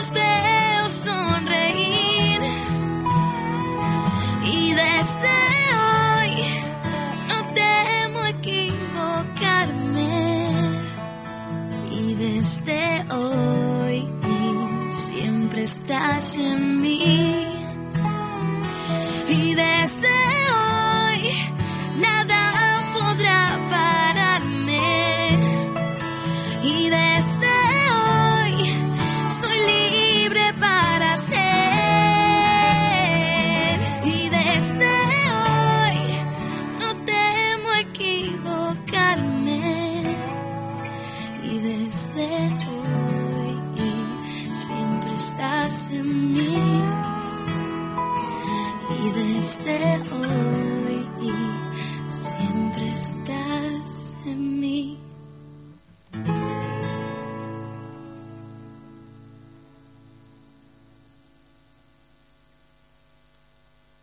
los veo sonreír y desde hoy no temo equivocarme y desde hoy siempre estás en mí.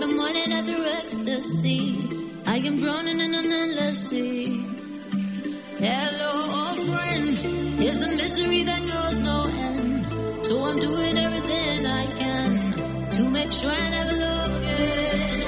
the morning after ecstasy. I am drowning in an endless sea. Hello, old friend. Here's a misery that knows no end. So I'm doing everything I can to make sure I never love again.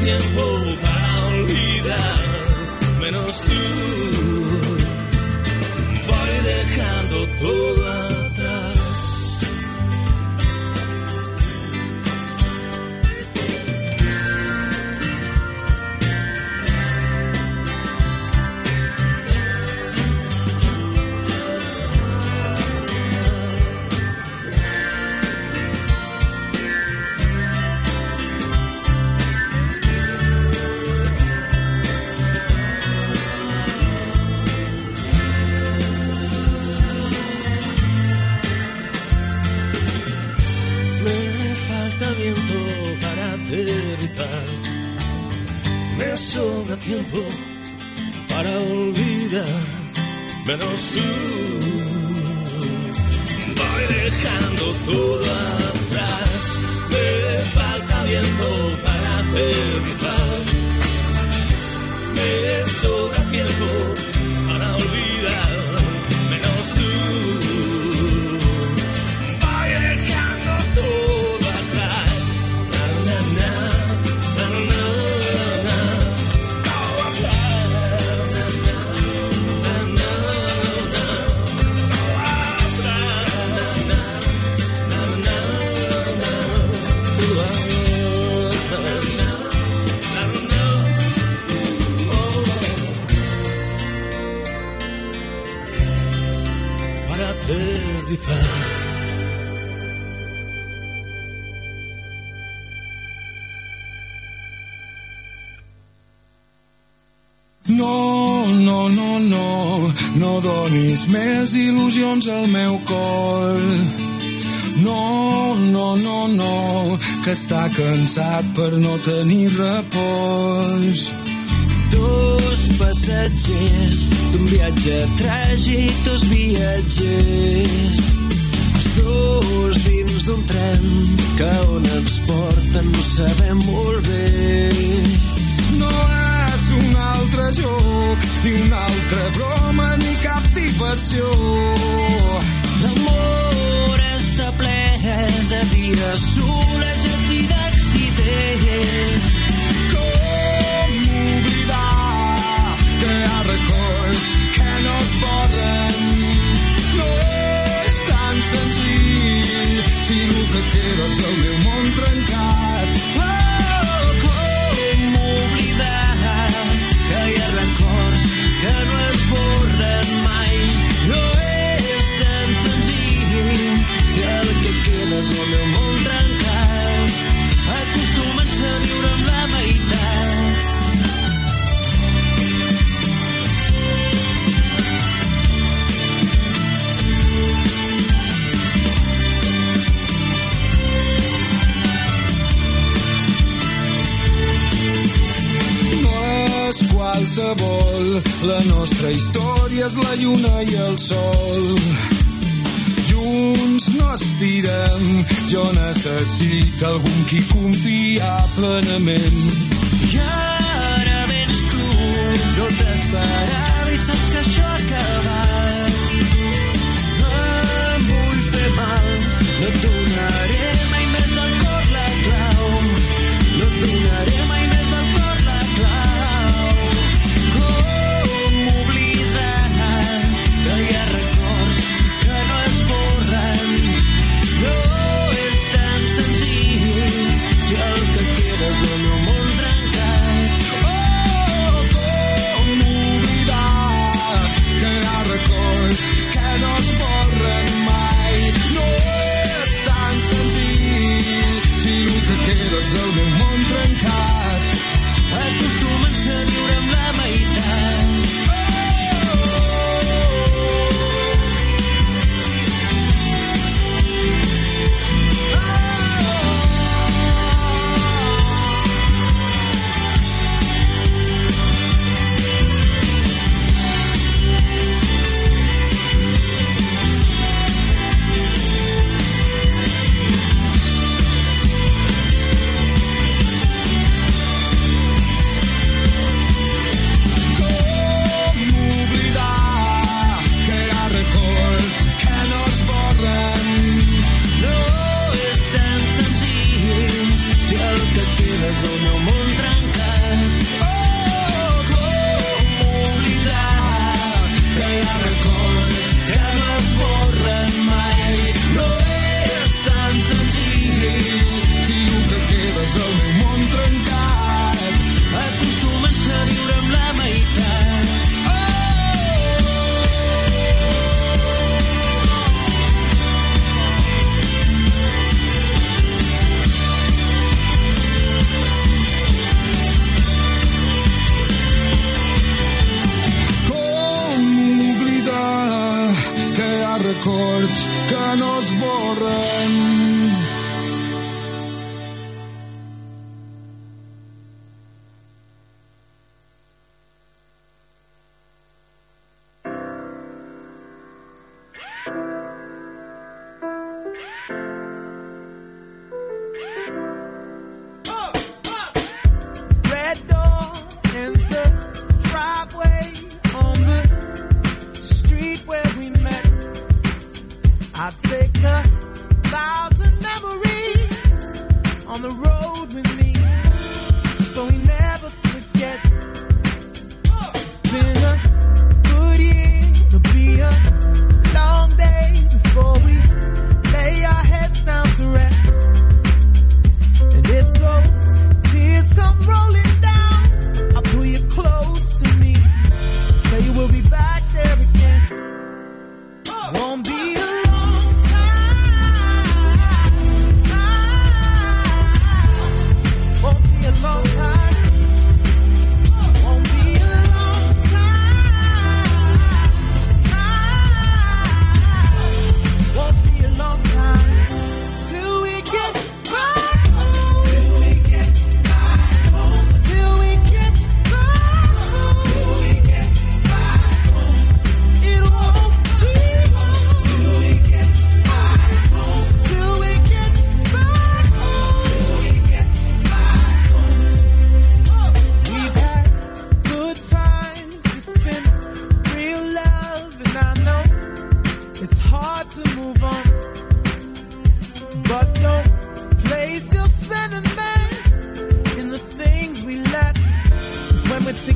tiempo para olvidar, menos tú. Voy dejando todo. cansat per no tenir repòs. Dos passatgers d'un viatge tràgic, dos viatgers. Els dos dins d'un tren que on ens porta no sabem molt bé. No és un altre joc, ni una altra broma, ni cap diversió La nostra història és la lluna i el sol. Junts no estirem, jo necessito algun qui confiar plenament.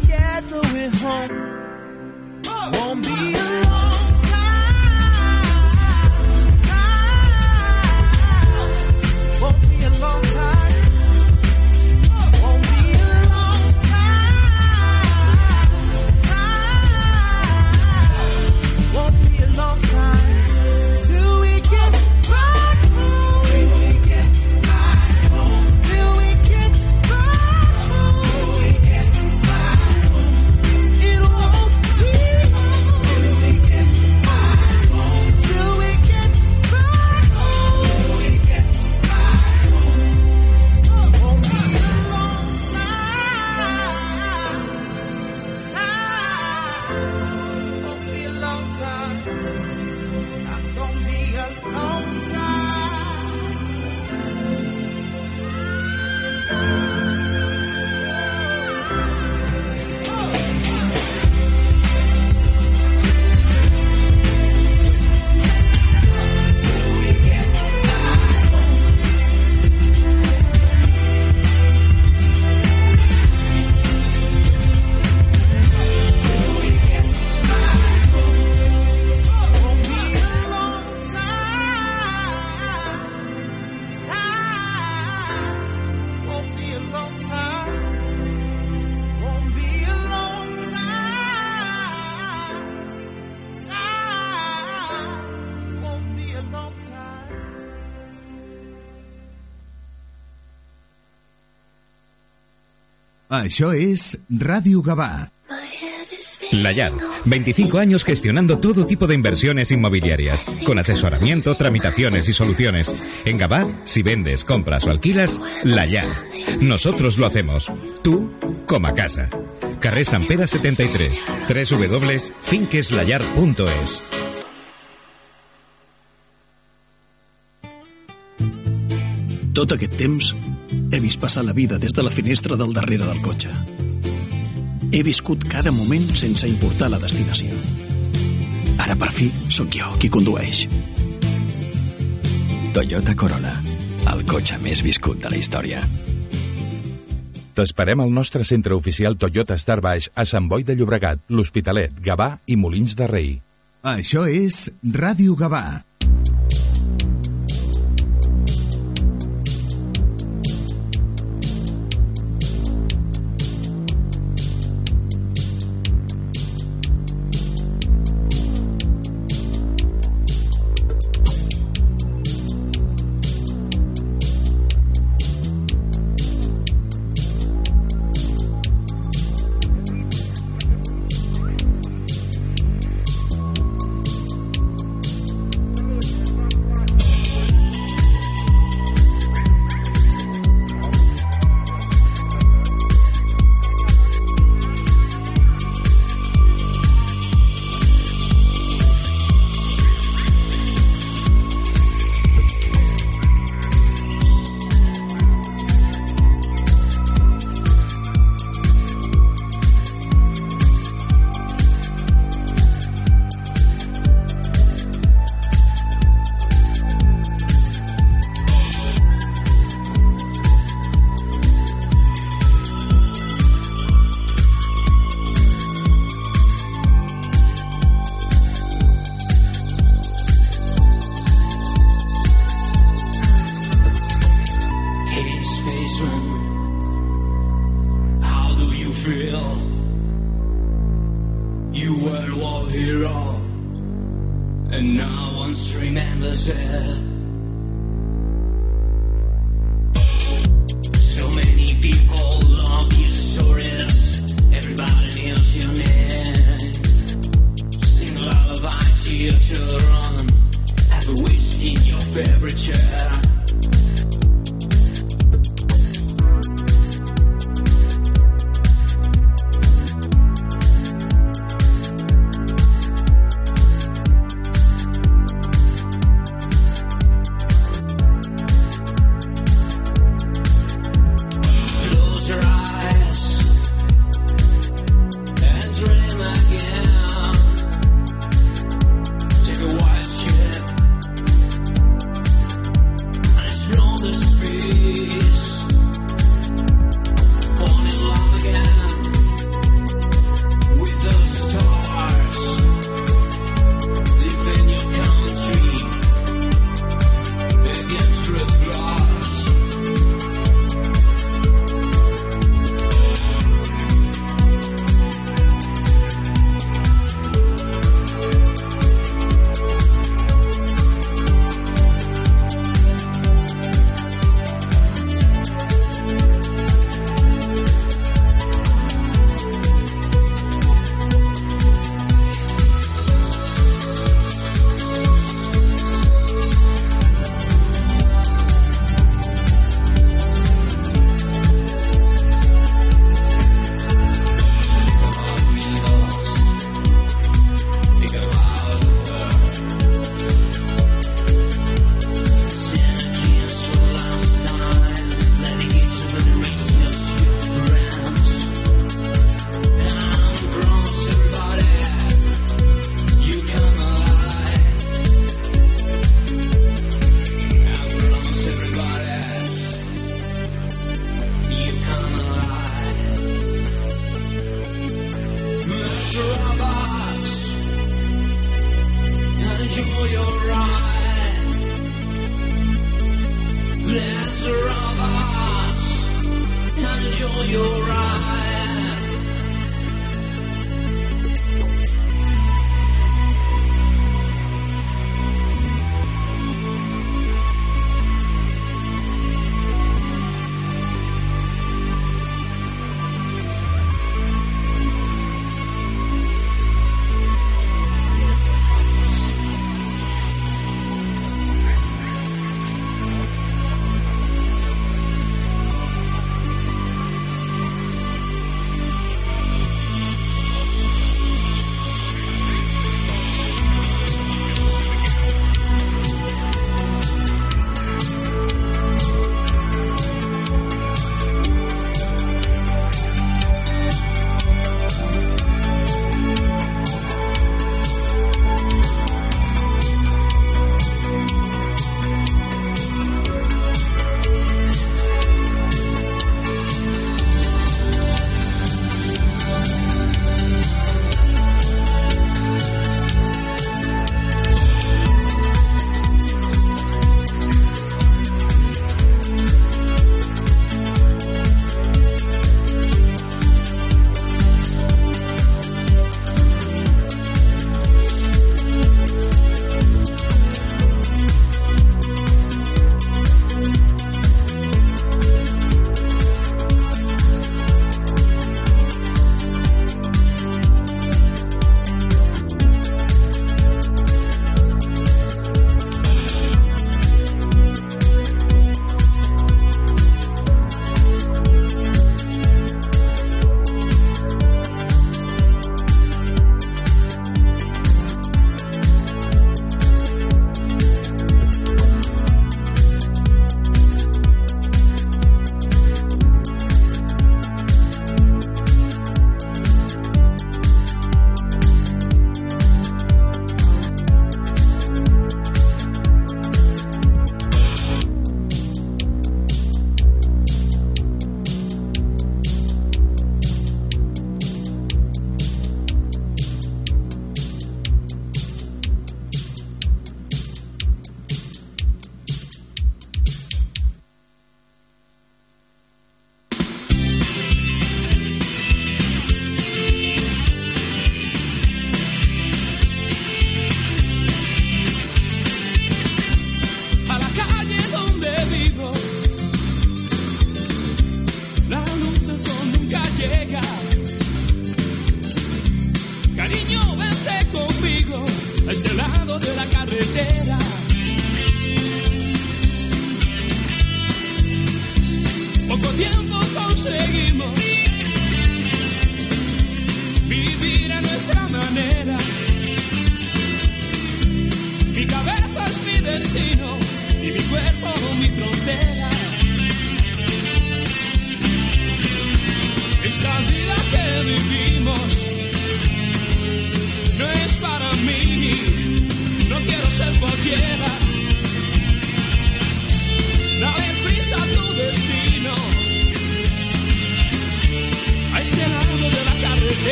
together we're home. Won't be alone. Això és Ràdio Gavà. La Llar, 25 años gestionando todo tipo de inversiones inmobiliarias, con asesoramiento, tramitaciones y soluciones. En Gabá, si vendes, compras o alquilas, La Llar. Nosotros lo hacemos. Tú, como a casa. Carrer Sant Pere 73, www.finqueslallar.es. Tot aquest temps he vist passar la vida des de la finestra del darrere del cotxe. He viscut cada moment sense importar la destinació. Ara, per fi, sóc jo qui condueix. Toyota Corolla, el cotxe més viscut de la història. T'esperem al nostre centre oficial Toyota Star Baix a Sant Boi de Llobregat, l'Hospitalet, Gavà i Molins de Rei. Això és Ràdio Gavà.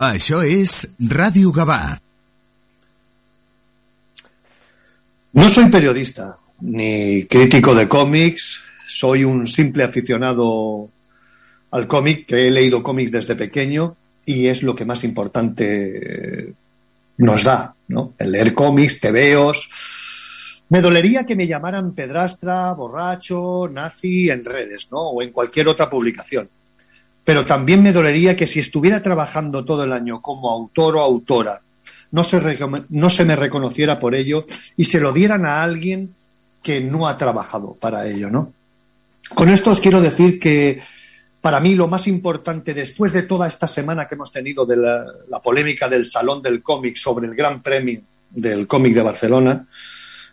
Això és Ràdio Gavà. No soy periodista ni crítico de cómics, soy un simple aficionado al cómic que he leído cómics desde pequeño y es lo que más importante nos da, ¿no? El leer cómics, tebeos. Me dolería que me llamaran pedrastra, borracho, nazi en redes, ¿no? O en cualquier otra publicación. Pero también me dolería que si estuviera trabajando todo el año como autor o autora, no se, no se me reconociera por ello y se lo dieran a alguien que no ha trabajado para ello, ¿no? Con esto os quiero decir que para mí lo más importante después de toda esta semana que hemos tenido de la, la polémica del Salón del Cómic sobre el Gran Premio del Cómic de Barcelona,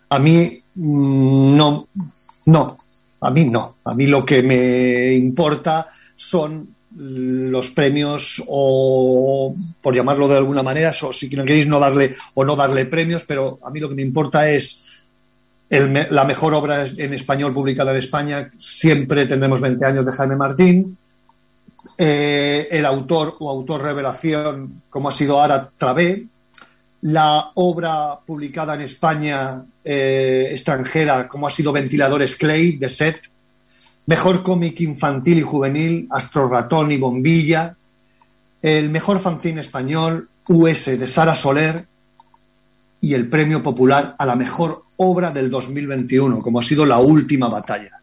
a mí mm, no, no, a mí no. A mí lo que me importa son los premios o por llamarlo de alguna manera o si no queréis no darle o no darle premios pero a mí lo que me importa es la mejor obra en español publicada en España. Siempre tendremos 20 años de Jaime Martín. Eh, el autor o autor revelación como ha sido Ara Travé. La obra publicada en España eh, extranjera como ha sido Ventiladores Clay de Set Mejor cómic infantil y juvenil, Astro Ratón y Bombilla. El mejor fanzine español, US de Sara Soler. Y el premio popular a la mejor obra del 2021, como ha sido La Última Batalla.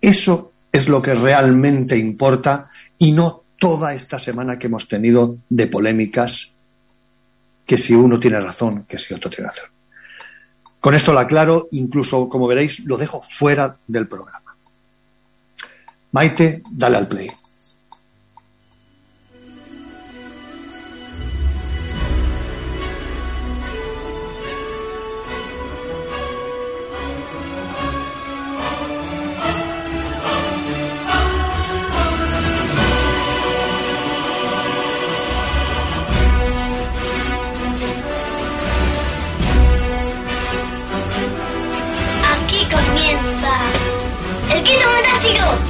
Eso es lo que realmente importa y no toda esta semana que hemos tenido de polémicas, que si uno tiene razón, que si otro tiene razón. Con esto lo aclaro, incluso, como veréis, lo dejo fuera del programa. Maite, dale al play. Aquí comienza el quinto fantástico.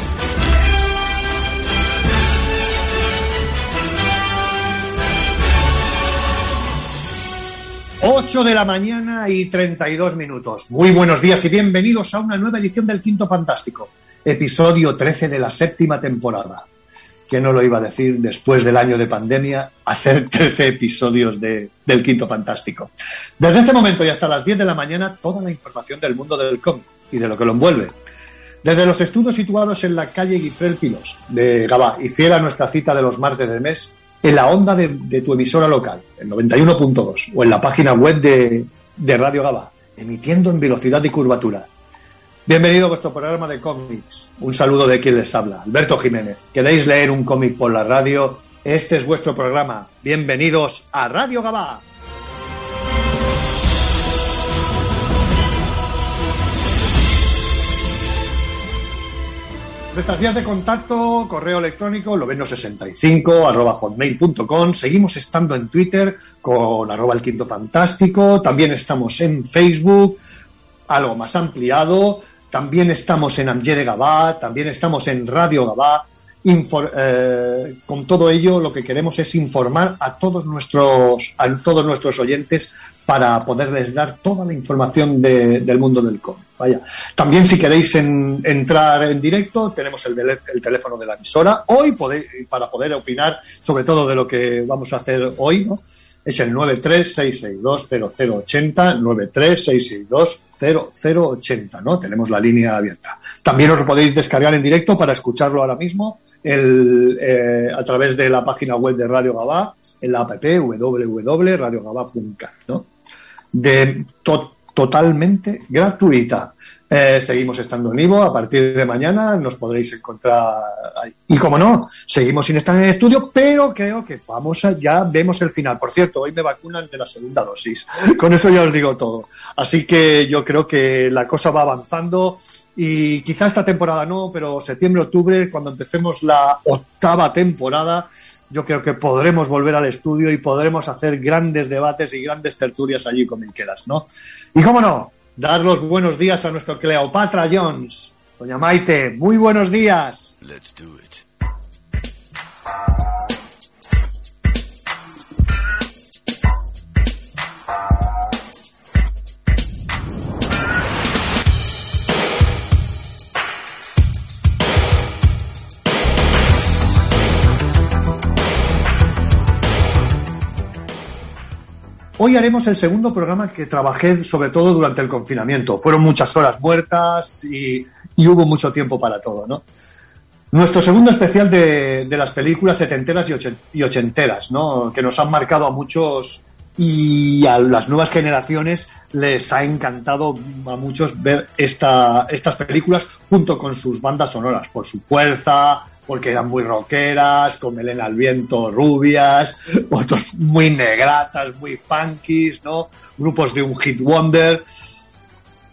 8 de la mañana y 32 minutos. Muy buenos días y bienvenidos a una nueva edición del Quinto Fantástico, episodio 13 de la séptima temporada. ¿Quién no lo iba a decir después del año de pandemia hacer 13 episodios de- del Quinto Fantástico? Desde este momento y hasta las 10 de la mañana, toda la información del mundo del cómic y de lo que lo envuelve. Desde los estudios situados en la calle Guifrel Pilos de Gabá y fiel a nuestra cita de los martes del mes, en la onda de, tu emisora local, el 91.2, o en la página web de, de Radio Gabá, emitiendo en velocidad y curvatura. Bienvenido a vuestro programa de cómics. Un saludo de quien les habla, Alberto Jiménez. ¿Queréis leer un cómic por la radio? Este es vuestro programa. Bienvenidos a Radio Gabá. Nuestras vías de contacto, correo electrónico, loveno65, arroba hotmail.com. Seguimos estando en Twitter con arroba el quinto fantástico. También estamos en Facebook, algo más ampliado. También estamos en Amjede Gabá, también estamos en Radio Gabá. Eh, con todo ello, lo que queremos es informar a todos nuestros, a todos nuestros oyentes para poderles dar toda la información de- del mundo del cómic. Vaya. También, si queréis en- entrar en directo, tenemos el, teléfono de la emisora. Hoy, para poder opinar sobre todo de lo que vamos a hacer hoy, ¿no? es el 936620080, 936620080, ¿no? Tenemos la línea abierta. También os podéis descargar en directo para escucharlo ahora mismo el, eh, a través de la página web de Radio Gabá, en la app www.radiogabá.cat, ¿no? De to- totalmente gratuita. Eh, seguimos estando en Ivo. A partir de mañana nos podréis encontrar ahí. Y como no, seguimos sin estar en el estudio, pero creo que vamos a, ya vemos el final. Por cierto, hoy me vacunan de la segunda dosis. Con eso ya os digo todo. Así que yo creo que la cosa va avanzando y quizá esta temporada no, pero septiembre, octubre, cuando empecemos la octava temporada, yo creo que podremos volver al estudio y podremos hacer grandes debates y grandes tertulias allí con Milqueras, ¿no? Y cómo no, dar los buenos días a nuestro Cleopatra Jones. Doña Maite, muy buenos días. Let's do it. Hoy haremos el segundo programa que trabajé sobre todo durante el confinamiento. Fueron muchas horas muertas y, hubo mucho tiempo para todo, ¿no? Nuestro segundo especial de, de las películas setenteras y, ochen- y ochenteras, ¿no? Que nos han marcado a muchos y a las nuevas generaciones les ha encantado a muchos ver esta, estas películas junto con sus bandas sonoras, por su fuerza, porque eran muy rockeras, con melena al viento, rubias, otros muy negratas, muy funkies, ¿no? Grupos de un hit wonder.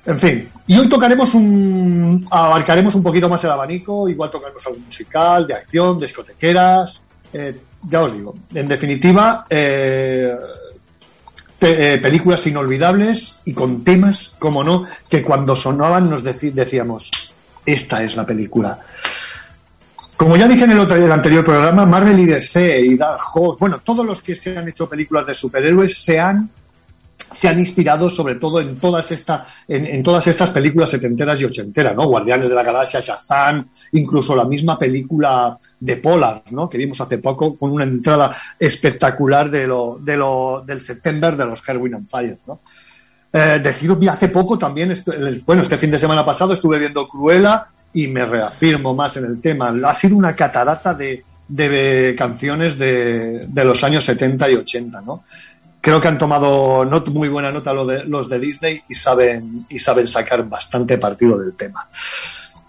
En fin, y hoy tocaremos un. abarcaremos un poquito más el abanico, igual tocaremos algo musical, de acción, discotequeras. eh, ya os digo, en definitiva, eh, eh, películas inolvidables y con temas, como no, que cuando sonaban nos decíamos, esta es la película. Como ya dije en el, otro- anterior programa, Marvel y DC y Dark Horse, bueno, todos los que se han hecho películas de superhéroes se han se han inspirado sobre todo en todas esta, en, todas estas películas setenteras y ochenteras, ¿no? Guardianes de la Galaxia, Shazam, incluso la misma película de Polar, ¿no? Que vimos hace poco con una entrada espectacular de lo, de lo, del September de los Herwin and Fire, ¿no? Eh, deciros, hace poco también, bueno, este fin de semana pasado estuve viendo Cruella y me reafirmo más en el tema. Ha sido una catarata de, de canciones de, de los años 70 y 80, ¿no? Creo que han tomado not- muy buena nota lo de- los de Disney y saben, y saben sacar bastante partido del tema.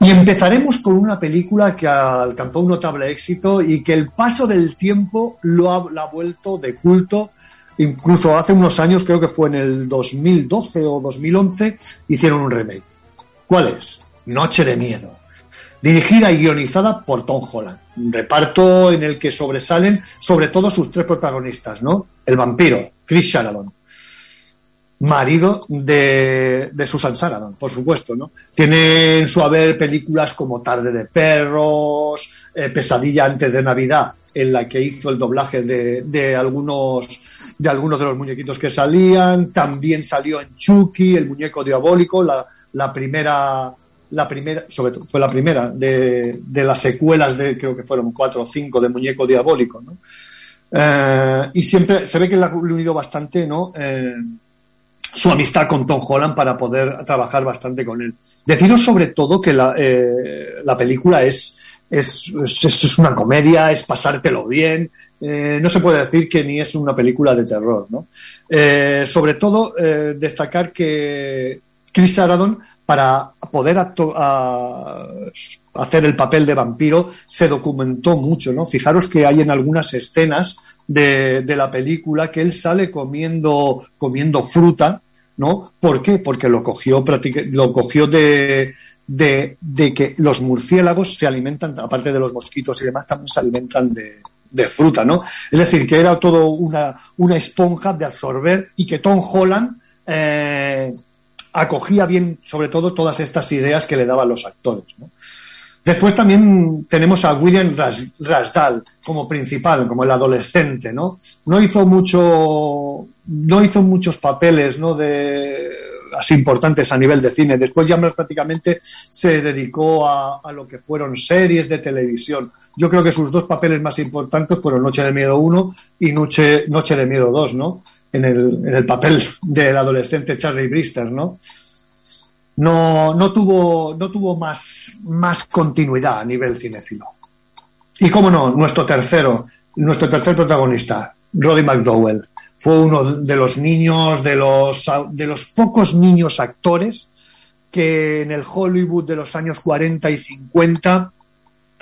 Y empezaremos con una película que alcanzó un notable éxito y que el paso del tiempo lo ha vuelto de culto. Incluso hace unos años, creo que fue en el 2012 o 2011, hicieron un remake. ¿Cuál es? Noche de Miedo. Dirigida y guionizada por Tom Holland. Un reparto en el que sobresalen sobre todo sus tres protagonistas, ¿no? El vampiro, Chris Shanahan, marido de, de Susan Sarandon, por supuesto, ¿no? Tiene en su haber películas como Tarde de Perros, eh, Pesadilla antes de Navidad, en la que hizo el doblaje de, de algunos de algunos de los muñequitos que salían. También salió en Chucky, el muñeco diabólico, la, la primera la primera, sobre todo, fue la primera de, de las secuelas de, creo que fueron cuatro o cinco de Muñeco Diabólico, ¿no? Eh, y siempre se ve que le ha unido bastante, ¿no? Eh, su amistad con Tom Holland para poder trabajar bastante con él. Deciros sobre todo que la, eh, la película es, es, es, una comedia, es pasártelo bien, eh, no se puede decir que ni es una película de terror, ¿no? Eh, sobre todo, eh, destacar que Chris Sarandon, para poder a- hacer el papel de vampiro, se documentó mucho, ¿no? Fijaros que hay en algunas escenas de, la película que él sale comiendo, comiendo fruta, ¿no? ¿Por qué? Porque lo cogió, lo cogió de, de, de que los murciélagos se alimentan, aparte de los mosquitos y demás, también se alimentan de, de fruta, ¿no? Es decir, que era todo una, una esponja de absorber y que Tom Holland eh, acogía bien, sobre todo, todas estas ideas que le daban los actores. Después también tenemos a William Ras- Rasdal como principal, como el adolescente, ¿no? No hizo mucho, no hizo muchos papeles, ¿no? De importantes a nivel de cine. Después ya prácticamente se dedicó a, a lo que fueron series de televisión. Yo creo que sus dos papeles más importantes fueron Noche de Miedo 1 y Noche, Noche de Miedo 2, ¿no? En el, en el papel del adolescente Charlie Brister, ¿no? no, no tuvo, no tuvo más, más continuidad a nivel cinéfilo. Y cómo no, nuestro tercero, nuestro tercer protagonista, Roddy McDowell, fue uno de los niños, de los, de los pocos niños actores que en el Hollywood de los años 40 y 50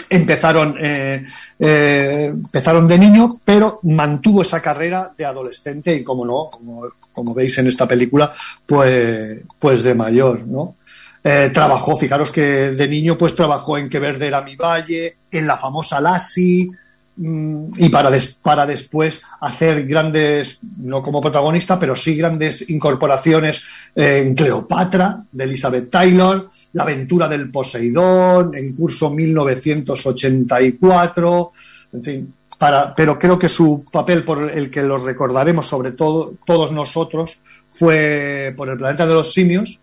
empezaron, eh, eh, empezaron de niño, pero mantuvo esa carrera de adolescente y, como no, como, como veis en esta película, pues, pues de mayor, ¿no? Eh, trabajó, fijaros que de niño pues trabajó en Que Verde era mi valle, en la famosa Lassie, mm, y para, des- para después hacer grandes, no como protagonista, pero sí grandes incorporaciones en Cleopatra, de Elizabeth Taylor, La aventura del Poseidón, en curso 1984, en fin, para, pero creo que su papel por el que lo recordaremos sobre todo todos nosotros fue por el planeta de los simios.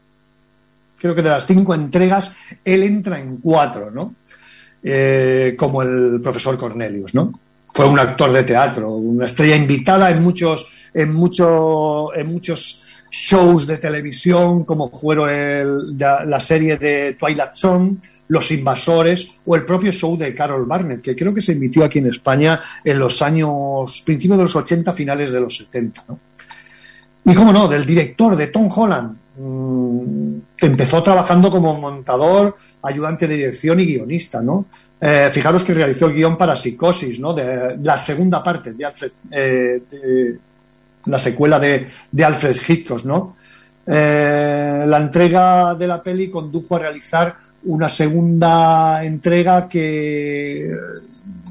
Creo que de las cinco entregas él entra en cuatro, ¿no? Eh, como el profesor Cornelius, ¿no? Fue un actor de teatro, una estrella invitada en muchos, en, mucho, en muchos shows de televisión, como fueron la, serie de Twilight Zone, Los Invasores o el propio show de Carol Barnett, que creo que se emitió aquí en España en los años, principios de los 80, finales de los 70. ¿no? Y cómo no, del director de Tom Holland, mm, empezó trabajando como montador, ayudante de dirección y guionista, ¿no? Eh, fijaros que realizó el guion para Psicosis, ¿no? De la segunda parte de Alfred, eh, la secuela de, Alfred Hitchcock, ¿no? Eh, la entrega de la peli condujo a realizar una segunda entrega que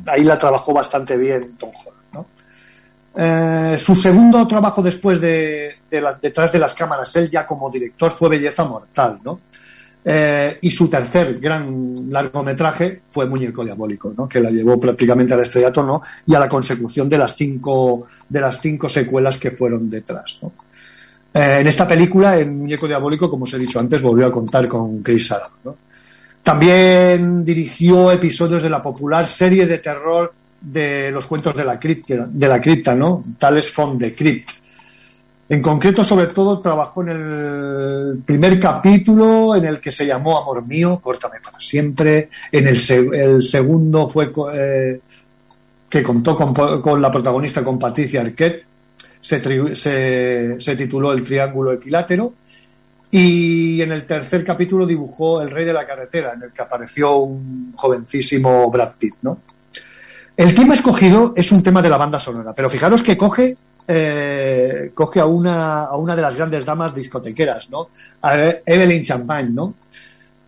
ahí la trabajó bastante bien Tom Holland, ¿no? Su segundo trabajo después de, detrás de las cámaras, él ya como director, fue Belleza Mortal, ¿no? Eh, y su tercer gran largometraje fue Muñeco Diabólico, ¿no? que la llevó prácticamente al estrellato ¿no? y a la consecución de las cinco, de las cinco secuelas que fueron detrás. Eh, en esta película, en Muñeco Diabólico, como os he dicho antes, volvió a contar con Chris Adam. ¿no? También dirigió episodios de la popular serie de terror de los cuentos de la cripta, de la cripta ¿no? Tales from the Crypt. En concreto, sobre todo, trabajó en el primer capítulo en el que se llamó Amor mío, córtame para siempre. En el, se- el segundo fue eh, que contó con, la protagonista, con Patricia Arquette. Se tituló El Triángulo Equilátero. Y en el tercer capítulo dibujó El Rey de la Carretera, en el que apareció un jovencísimo Brad Pitt, ¿no? El tema escogido es un tema de la banda sonora, pero fijaros que coge, eh, coge a, una, a una de las grandes damas discotequeras, ¿no? Evelyn Champagne, ¿no?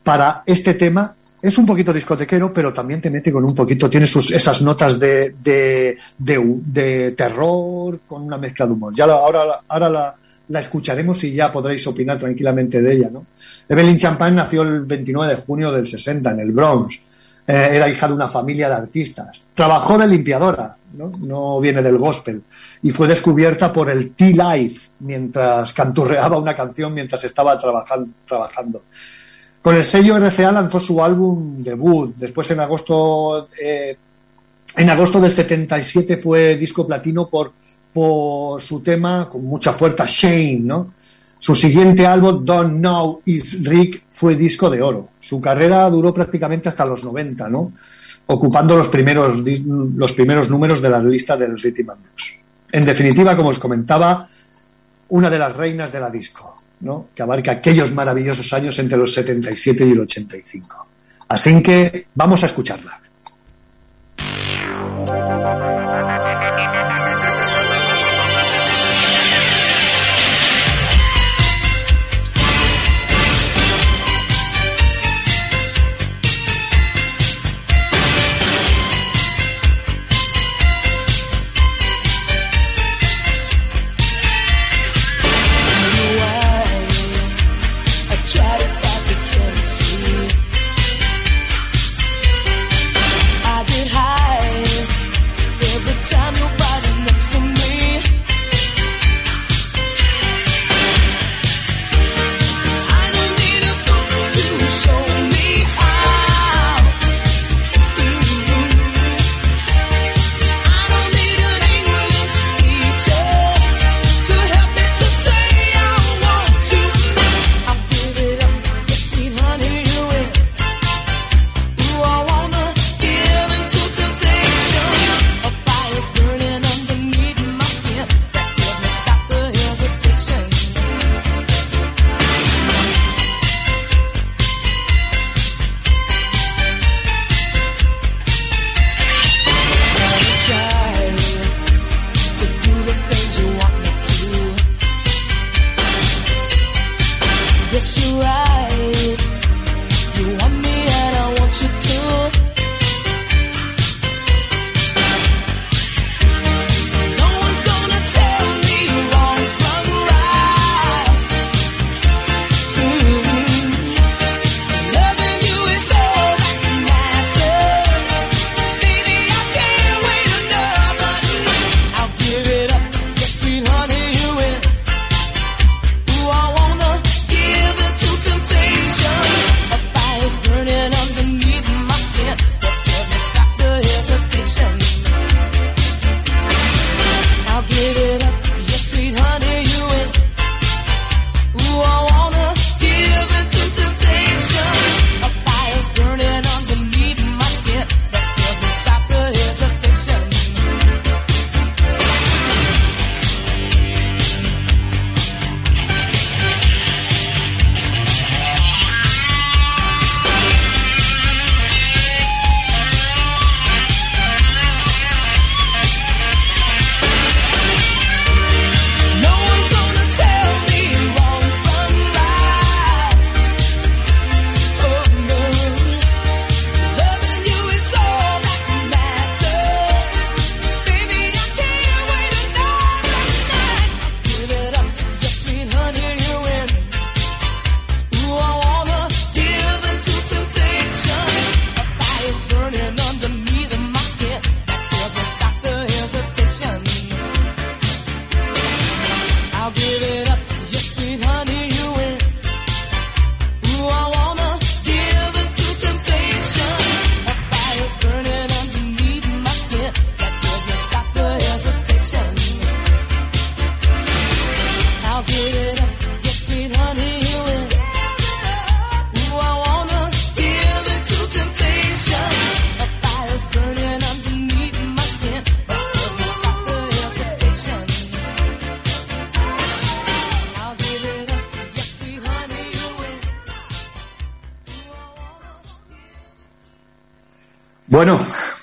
Para este tema es un poquito discotequero, pero también te mete con un poquito, tiene sus, esas notas de, de, de, de terror con una mezcla de humor. Ya la- ahora, ahora la, la escucharemos y ya podréis opinar tranquilamente de ella, ¿no? Evelyn Champagne nació el 29 de junio del 60 en el Bronx. Eh, era hija de una familia de artistas. Trabajó de limpiadora, ¿no? viene del gospel. Y fue descubierta por el T-Life mientras canturreaba una canción mientras estaba trabajan- trabajando. Con el sello RCA lanzó su álbum debut. Después, en agosto, eh, en agosto del 77, fue disco platino por, por su tema con mucha fuerza, Shane, ¿no? Su siguiente álbum, Don't Know Is Rick, fue disco de oro. Su carrera duró prácticamente hasta los 90, ¿no? Ocupando los primeros, los primeros números de la lista del Rhythm and Blues. En definitiva, como os comentaba, una de las reinas de la disco, ¿no? Que abarca aquellos maravillosos años entre los 77 y el 85. Así que vamos a escucharla.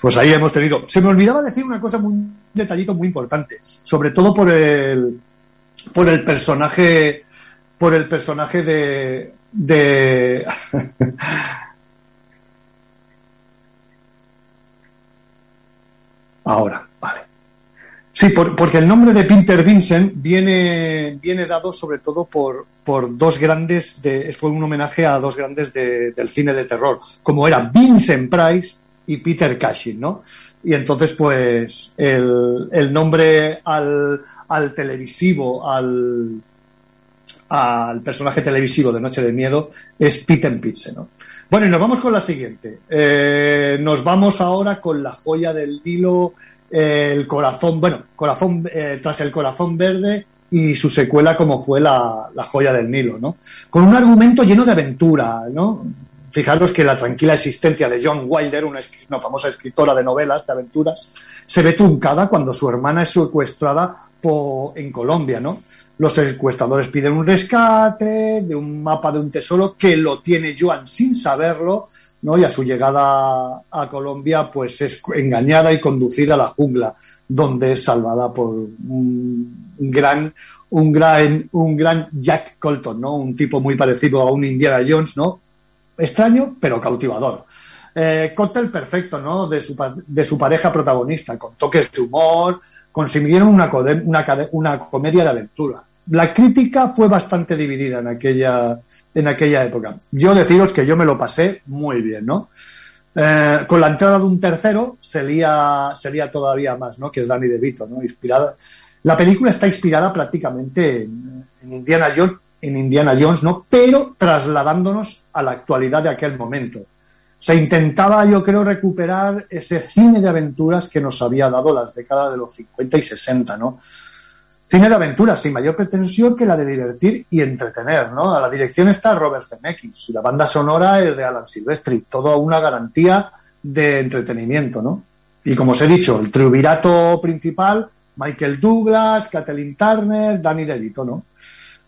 Pues ahí hemos tenido. Se me olvidaba decir una cosa muy un detallito muy importante, sobre todo por el por el personaje por el personaje de de Ahora, vale. Sí, por- porque el nombre de Peter Vincent viene, viene dado sobre todo por, por dos grandes, de, fue un homenaje a dos grandes de- del cine de terror, como eran Vincent Price y Peter Cushing, ¿no? Y entonces, pues, el, nombre al, televisivo, al, personaje televisivo de Noche de Miedo es Peter Pitse, ¿no? Bueno, y nos vamos con la siguiente. Eh, nos vamos ahora con la joya del Nilo, el corazón, bueno, corazón eh, tras el corazón verde y su secuela como fue la, la joya del Nilo, ¿no? Con un argumento lleno de aventura, ¿no? Fijaros que la tranquila existencia de John Wilder, una, famosa escritora de novelas, de aventuras, se ve truncada cuando su hermana es secuestrada po- en Colombia, ¿no? Los secuestradores piden un rescate de un mapa de un tesoro que lo tiene Joan sin saberlo, ¿no? Y a su llegada a Colombia, pues es engañada y conducida a la jungla, donde es salvada por un gran, un gran, un gran Jack Colton, ¿no? Un tipo muy parecido a un Indiana Jones, ¿no? Extraño, pero cautivador. Eh, cóctel perfecto, ¿no? De su, de su pareja protagonista, con toques de humor, consiguieron una, una, una comedia de aventura. La crítica fue bastante dividida en aquella, en aquella época. Yo deciros que yo me lo pasé muy bien, ¿no? Eh, con la entrada de un tercero sería, sería todavía más, ¿no? Que es Danny DeVito, ¿no? Inspirada. La película está inspirada prácticamente en, en Indiana Jones, en Indiana Jones, ¿no? Pero trasladándonos a la actualidad de aquel momento. Se intentaba, yo creo, recuperar ese cine de aventuras que nos había dado las décadas de los 50 y 60, ¿no? Cine de aventuras sin mayor pretensión que la de divertir y entretener, ¿no? A la dirección está Robert Zemeckis y la banda sonora es de Alan Silvestri, toda una garantía de entretenimiento, ¿no? Y como os he dicho, el triunvirato principal, Michael Douglas, Kathleen Turner, Danny DeVito, ¿no?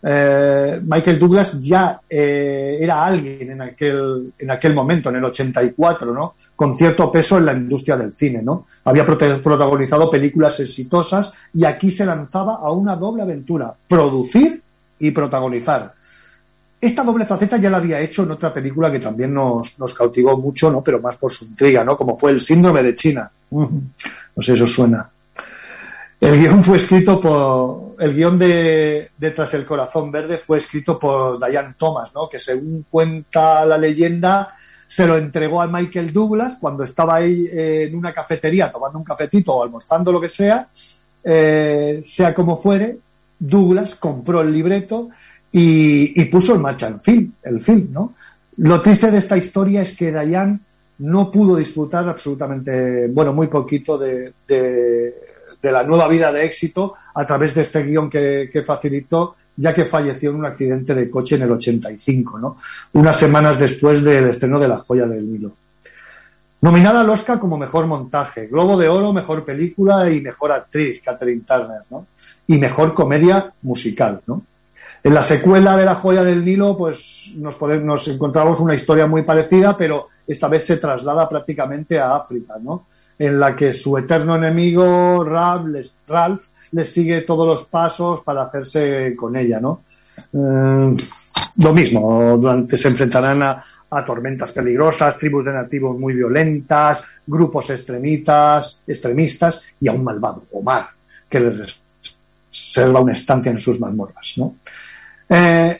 Eh, Michael Douglas ya eh, era alguien en aquel, en aquel momento, en el 84, ¿no? Con cierto peso en la industria del cine, ¿no? Había protagonizado películas exitosas y aquí se lanzaba a una doble aventura, producir y protagonizar. Esta doble faceta ya la había hecho en otra película que también nos, nos cautivó mucho, ¿no? Pero más por su intriga, ¿no? Como fue El síndrome de China. No sé si suena. El guion fue escrito por. El guion de, de Tras el Corazón Verde fue escrito por Diane Thomas, ¿no? Que según cuenta la leyenda, se lo entregó a Michael Douglas cuando estaba ahí eh, en una cafetería tomando un cafetito o almorzando lo que sea. eh, sea como fuere, Douglas compró el libreto y, puso en marcha el film, el film, ¿no? Lo triste de esta historia es que Diane no pudo disfrutar absolutamente, bueno, muy poquito de, de la nueva vida de éxito a través de este guion que, facilitó, ya que falleció en un accidente de coche en el 85, ¿no? Unas semanas después del estreno de La Joya del Nilo. Nominada al Oscar como mejor montaje, Globo de Oro, mejor película y mejor actriz, Catherine Turner, ¿no? Y mejor comedia musical, ¿no? En la secuela de La Joya del Nilo, pues nos, pone- nos encontramos una historia muy parecida, pero esta vez se traslada prácticamente a África, ¿no? En la que su eterno enemigo, Ralph, les, Ralph, le sigue todos los pasos para hacerse con ella, ¿no? Eh, lo mismo, durante se enfrentarán a, a tormentas peligrosas, tribus de nativos muy violentas, grupos extremitas, extremistas y a un malvado, Omar, que les reserva una estancia en sus mazmorras, ¿no? Eh,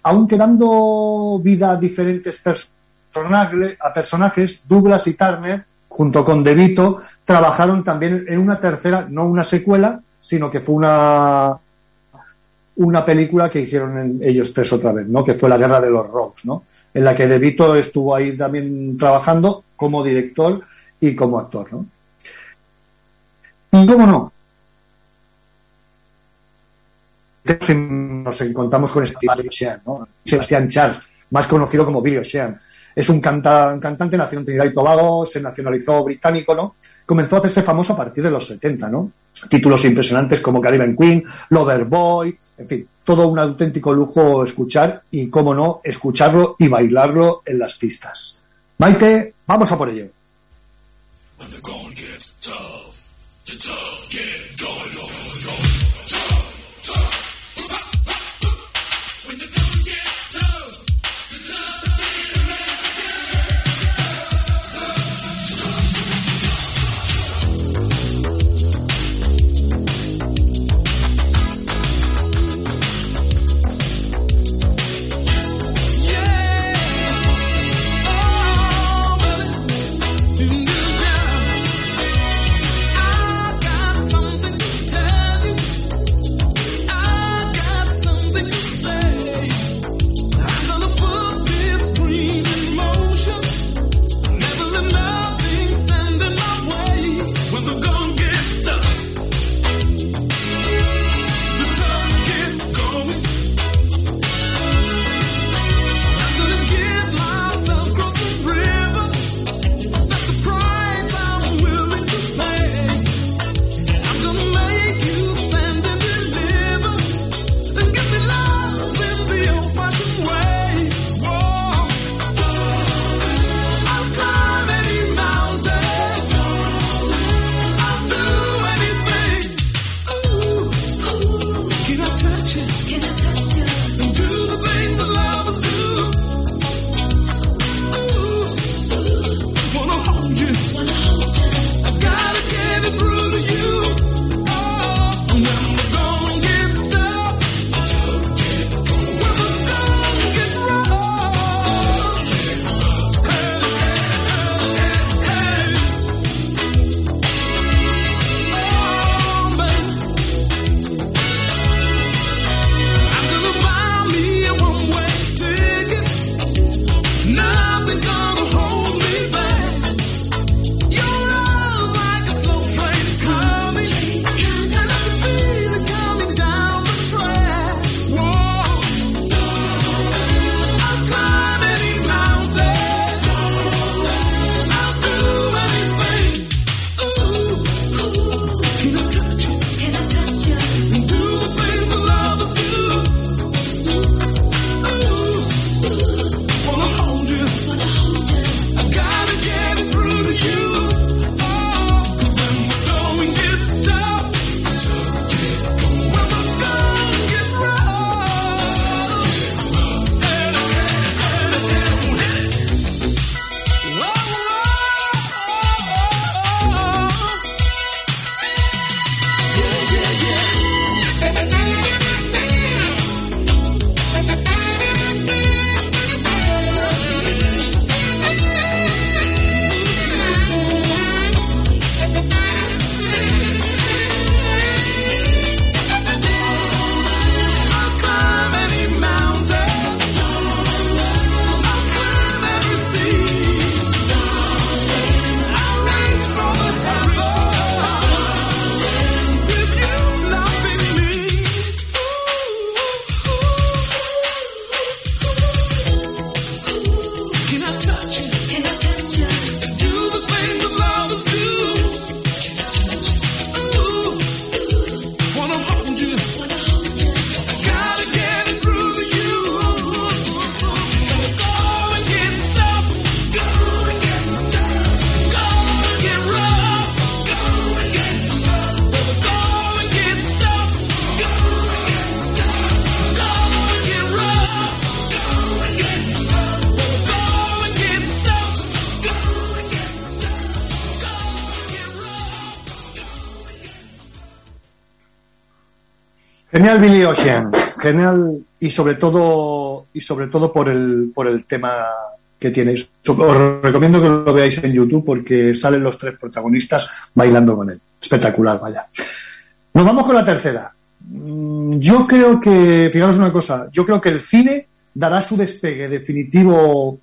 vida a diferentes personajes, a personajes, Douglas y Turner, junto con DeVito, trabajaron también en una tercera, no una secuela, sino que fue una una película que hicieron en- ellos tres otra vez, ¿no? Que fue La Guerra de los Rose, ¿no? En la que DeVito estuvo ahí también trabajando como director y como actor, ¿no? Y cómo no, nos encontramos con Sebastián ¿no? Más conocido como Billy Ocean es un, cantante, nació en Trinidad y Tobago, se nacionalizó británico, ¿no? Comenzó a hacerse famoso a partir de los 70, ¿no? Títulos impresionantes como Caribbean Queen, Lover Boy, en fin, todo un auténtico lujo escuchar y, cómo no, escucharlo y bailarlo en las pistas. Maite, vamos a por ello. Genial Billy Ocean, genial y sobre todo y sobre todo por el por el tema que tienes. Os recomiendo que lo veáis en YouTube porque salen los tres protagonistas bailando con él. Espectacular, vaya. Nos vamos con la tercera. Mm, yo creo que, fijaros una cosa, yo creo que el cine dará su despegue definitivo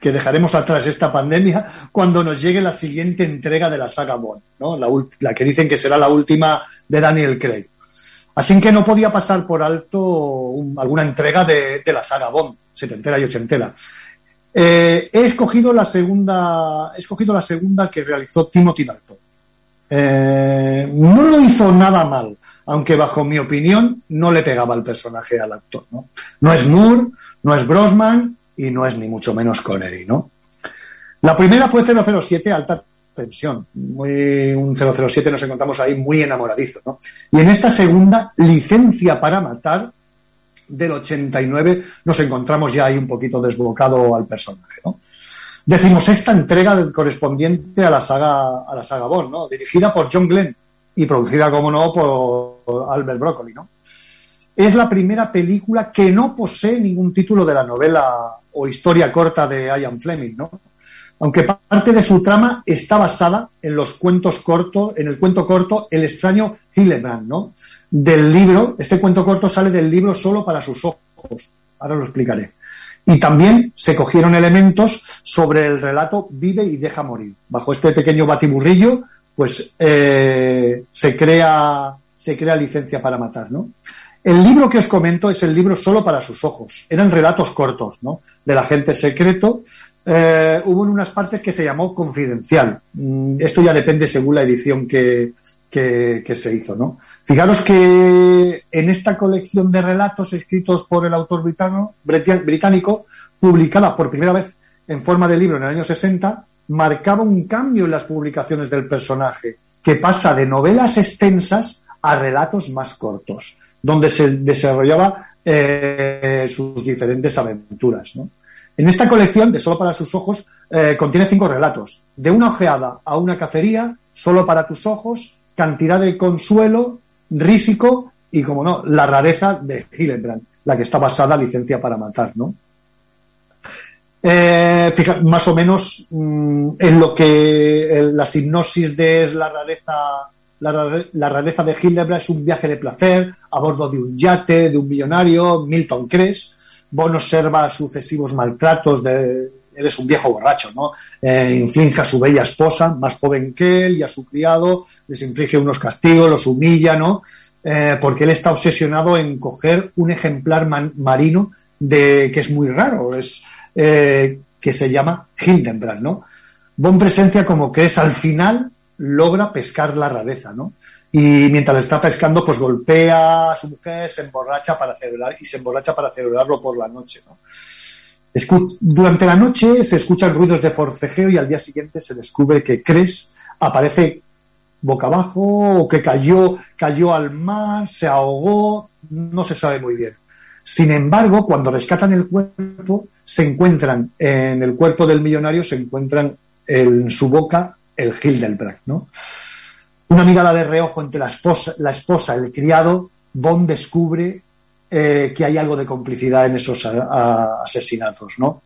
que dejaremos atrás esta pandemia cuando nos llegue la siguiente entrega de la saga Bond, ¿no? la que dicen que será la última de Daniel Craig. Así que no podía pasar por alto alguna entrega de, la saga Bond, setentera y ochentera. Eh, he escogido la segunda, he escogido la segunda que realizó Timothy Dalton. Eh, no lo hizo nada mal, aunque bajo mi opinión no le pegaba el personaje al actor. No, no es Moore, no es Brosman y no es ni mucho menos Connery. ¿no? La primera fue 007, Alta pensión. Muy, un 007 nos encontramos ahí muy enamoradizo, ¿no? Y en esta segunda, Licencia para Matar, del 89, nos encontramos ya ahí un poquito desbocado al personaje, ¿no? Decimosexta entrega del correspondiente a la saga, a la saga Bond, ¿no? Dirigida por John Glenn y producida, como no, por Albert Broccoli, ¿no? Es la primera película que no posee ningún título de la novela o historia corta de Ian Fleming, ¿no? Aunque parte de su trama está basada en los cuentos cortos, en el cuento corto El extraño Hillebrand, ¿no? Del libro, este cuento corto sale del libro solo para sus ojos. Ahora lo explicaré. Y también se cogieron elementos sobre el relato Vive y deja morir. Bajo este pequeño batiburrillo, pues eh, se crea se crea licencia para matar, ¿no? El libro que os comento es el libro solo para sus ojos. Eran relatos cortos, ¿no? Del agente secreto. Eh, hubo en unas partes que se llamó confidencial. Mm, Esto ya depende según la edición que, que, que se hizo, ¿no? Fijaros que en esta colección de relatos escritos por el autor britano- británico, publicada por primera vez en forma de libro en el año 60, marcaba un cambio en las publicaciones del personaje, que pasa de novelas extensas a relatos más cortos, donde se desarrollaba eh, sus diferentes aventuras. ¿no? En esta colección, de Solo para sus ojos, eh, contiene cinco relatos. De una ojeada a una cacería, Solo para tus ojos, Cantidad de consuelo, Rísico y, como no, La rareza de Hillenbrand, la que está basada en Licencia para matar, ¿no? Eh, fija- más o menos mm, en lo que la hipnosis de es la rareza la, la rareza de Hildebrand es un viaje de placer a bordo de un yate de un millonario Milton Cress Bond observa sucesivos maltratos de eres un viejo borracho no Eh, inflige a su bella esposa más joven que él y a su criado les inflige unos castigos los humilla no Eh, porque él está obsesionado en coger un ejemplar marino de que es muy raro es eh, que se llama Hildenbrand, ¿no? Bond presencia como que es al final logra pescar la rareza, ¿no? Y mientras está pescando, pues golpea a su mujer, se emborracha para celebrar y se emborracha para celebrarlo por la noche, Durante la noche se escuchan ruidos de forcejeo y al día siguiente se descubre que Cres aparece boca abajo o que cayó, cayó al mar, se ahogó, no se sabe muy bien. Sin embargo, cuando rescatan el cuerpo, se encuentran en el cuerpo del millonario, se encuentran en su boca el Hildelbrand, ¿no? Una mirada de reojo entre la esposa, la esposa el criado, Bond descubre eh, que hay algo de complicidad en esos a- asesinatos, ¿no?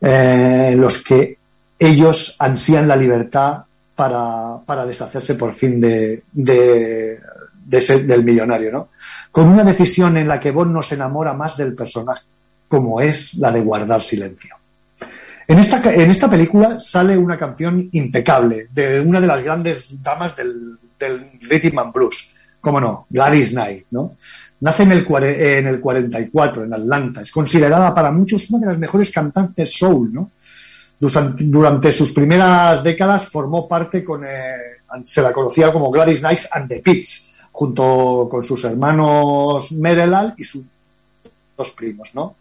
Eh, los que ellos ansían la libertad para, para deshacerse por fin de, de- del millonario, ¿no? Con una decisión en la que Bond nos enamora más del personaje, como es la de guardar silencio. En esta, en esta película sale una canción impecable de una de las grandes damas del, del rhythm and blues, cómo no, Gladys Knight, ¿no? Nace en el, en el 44, en Atlanta. Es considerada para muchos una de las mejores cantantes soul, ¿no? Durante, sus primeras décadas formó parte con, eh, se la conocía como Gladys Knight and the Pigs, junto con sus hermanos Merelal y sus dos primos, ¿no?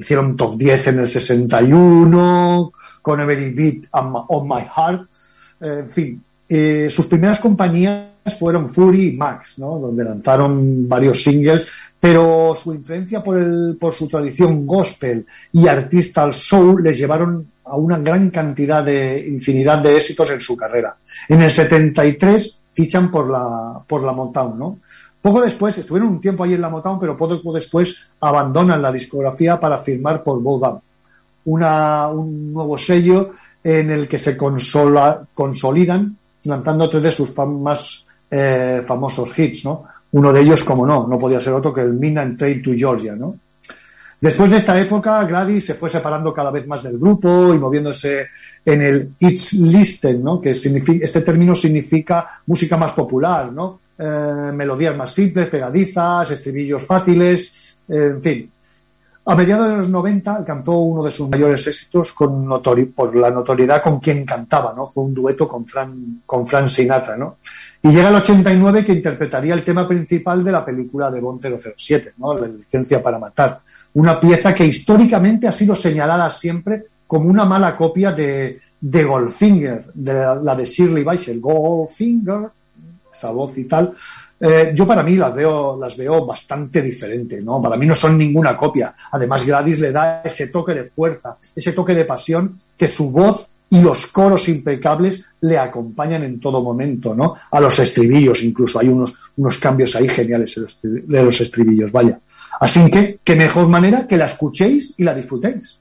Hicieron top 10 en el 61, con Every Beat on My- Heart, eh, en fin. eh, sus primeras compañías fueron Fury y Max, ¿no? Donde lanzaron varios singles, pero su influencia por, el, por su tradición gospel y artista al soul les llevaron a una gran cantidad de infinidad de éxitos en su carrera. En el 73 fichan por la, por la Motown, ¿no? Poco después, estuvieron un tiempo ahí en la Motown, pero poco después abandonan la discografía para firmar por una, un nuevo sello en el que se consola- consolidan lanzando tres de sus más eh, famosos hits, ¿no? Uno de ellos, como no, no podía ser otro que el Midnight Train to Georgia, ¿no? Después de esta época, Gladys se fue separando cada vez más del grupo y moviéndose en el It's Listen, ¿no? Que significa, este término significa música más popular, ¿no? Eh, melodías más simples, pegadizas, estribillos fáciles, en fin. A mediados de los 90 alcanzó uno de sus mayores éxitos con por la notoriedad con quien cantaba, ¿no? Fue un dueto con Fran, con Fran Sinatra, ¿no? Y llega el 89 que interpretaría el tema principal de la película de Bond 007, ¿no? La licencia para matar. Una pieza que históricamente ha sido señalada siempre como una mala copia de, de Goldfinger, de la, la de Shirley Bassey, Goldfinger, esa voz y tal, eh, yo para mí las veo, las veo bastante diferentes, ¿no? Para mí no son ninguna copia. Además, Gladys le da ese toque de fuerza, ese toque de pasión que su voz y los coros impecables le acompañan en todo momento, ¿no? A los estribillos, incluso hay unos, unos cambios ahí geniales de los estribillos, vaya. Así que, qué mejor manera que la escuchéis y la disfrutéis.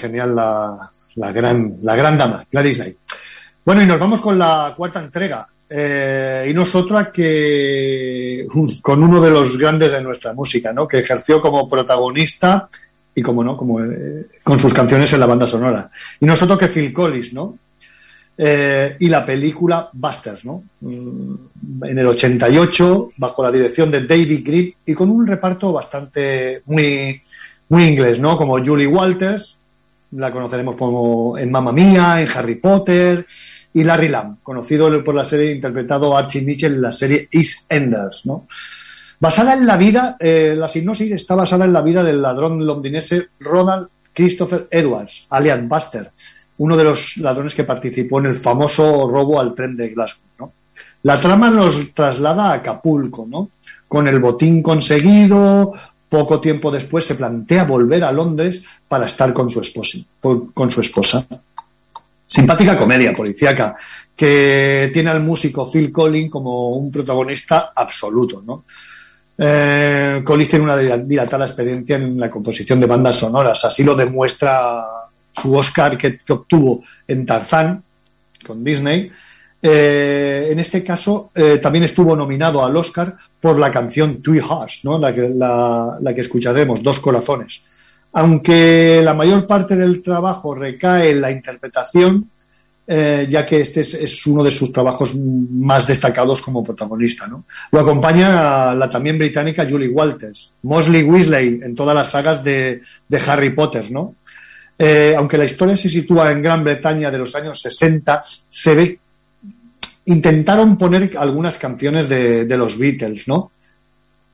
Genial la, la gran, la gran dama, Gladys Knight. Bueno, y nos vamos con la cuarta entrega. Eh, y nosotros que con uno de los grandes de nuestra música, ¿no? Que ejerció como protagonista y como no, como eh, con sus canciones en la banda sonora. Y nosotros que Phil Collins, ¿no? Eh, y la película Busters, ¿no? Mm, En el 88, bajo la dirección de David Grip y con un reparto bastante muy, muy inglés, ¿no? Como Julie Walters, la conoceremos como en Mamma Mía, en Harry Potter, y Larry Lamb, conocido por la serie interpretado Archie Mitchell en la serie EastEnders, ¿no? Basada en la vida, eh, la hipnosis está basada en la vida del ladrón londinense Ronald Christopher Edwards, alias Buster, uno de los ladrones que participó en el famoso robo al tren de Glasgow, ¿no? La trama nos traslada a Acapulco, ¿no? Con el botín conseguido, poco tiempo después se plantea volver a Londres para estar con su esposa. Con su esposa. Simpática comedia policíaca que tiene al músico Phil Collins como un protagonista absoluto, ¿no? Eh, Collins tiene una dilatada experiencia en la composición de bandas sonoras, así lo demuestra su Oscar que obtuvo en Tarzán con Disney. Eh, en este caso eh, también estuvo nominado al Oscar por la canción Two Hearts, ¿no? la, que, escucharemos, Dos Corazones. Aunque la mayor parte del trabajo recae en la interpretación, eh, ya que este es, uno de sus trabajos más destacados como protagonista. ¿no? Lo acompaña la también británica Julie Walters, Mosley Weasley en todas las sagas de, de Harry Potter. ¿no? Eh, aunque la historia se sitúa en Gran Bretaña de los años 60, se ve intentaron poner algunas canciones de, los Beatles, ¿no?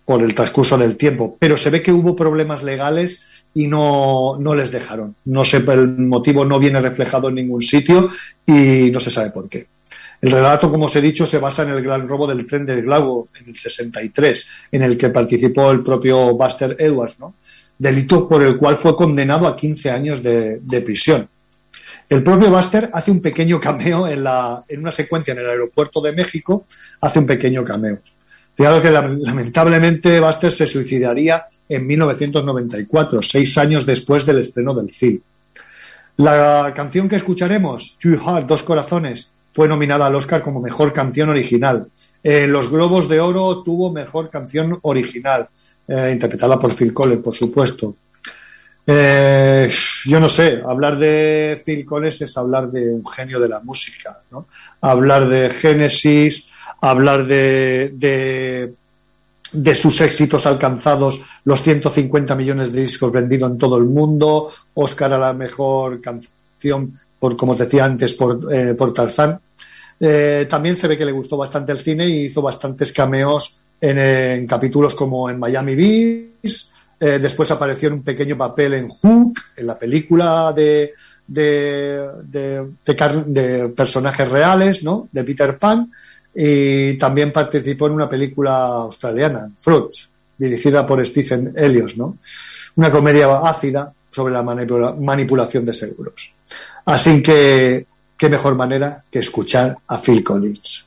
Por el transcurso del tiempo, pero se ve que hubo problemas legales y no, no les dejaron. No sé, el motivo no viene reflejado en ningún sitio y no se sabe por qué. El relato, como os he dicho, se basa en el gran robo del tren de Glasgow en el 63, en el que participó el propio Buster Edwards, ¿no? delito por el cual fue condenado a 15 años de prisión. El propio Buster hace un pequeño cameo en, la, en una secuencia en el aeropuerto de México, hace un pequeño cameo. Fijaros que lamentablemente Buster se suicidaría en 1994, seis años después del estreno del film. La canción que escucharemos, Two Heart, Dos Corazones, fue nominada al Oscar como Mejor Canción Original. En los Globos de Oro tuvo Mejor Canción Original, eh, interpretada por Phil Collins, por supuesto. Eh, yo no sé, hablar de Phil Collins es hablar de un genio de la música, ¿no? Hablar de Genesis, hablar de, de, de, sus éxitos alcanzados, los 150 millones de discos vendidos en todo el mundo, Oscar a la mejor canción, por como os decía antes, por, eh, por Tarzán. Eh, también se ve que le gustó bastante el cine y hizo bastantes cameos en, en capítulos como en Miami Beach, eh, después apareció en un pequeño papel en Hook, en la película de, de, de, personajes reales, ¿no? De Peter Pan. Y también participó en una película australiana, Fruits, dirigida por Stephen Elliott, ¿no? Una comedia ácida sobre la manipula manipulación de seguros. Así que, qué mejor manera que escuchar a Phil Collins.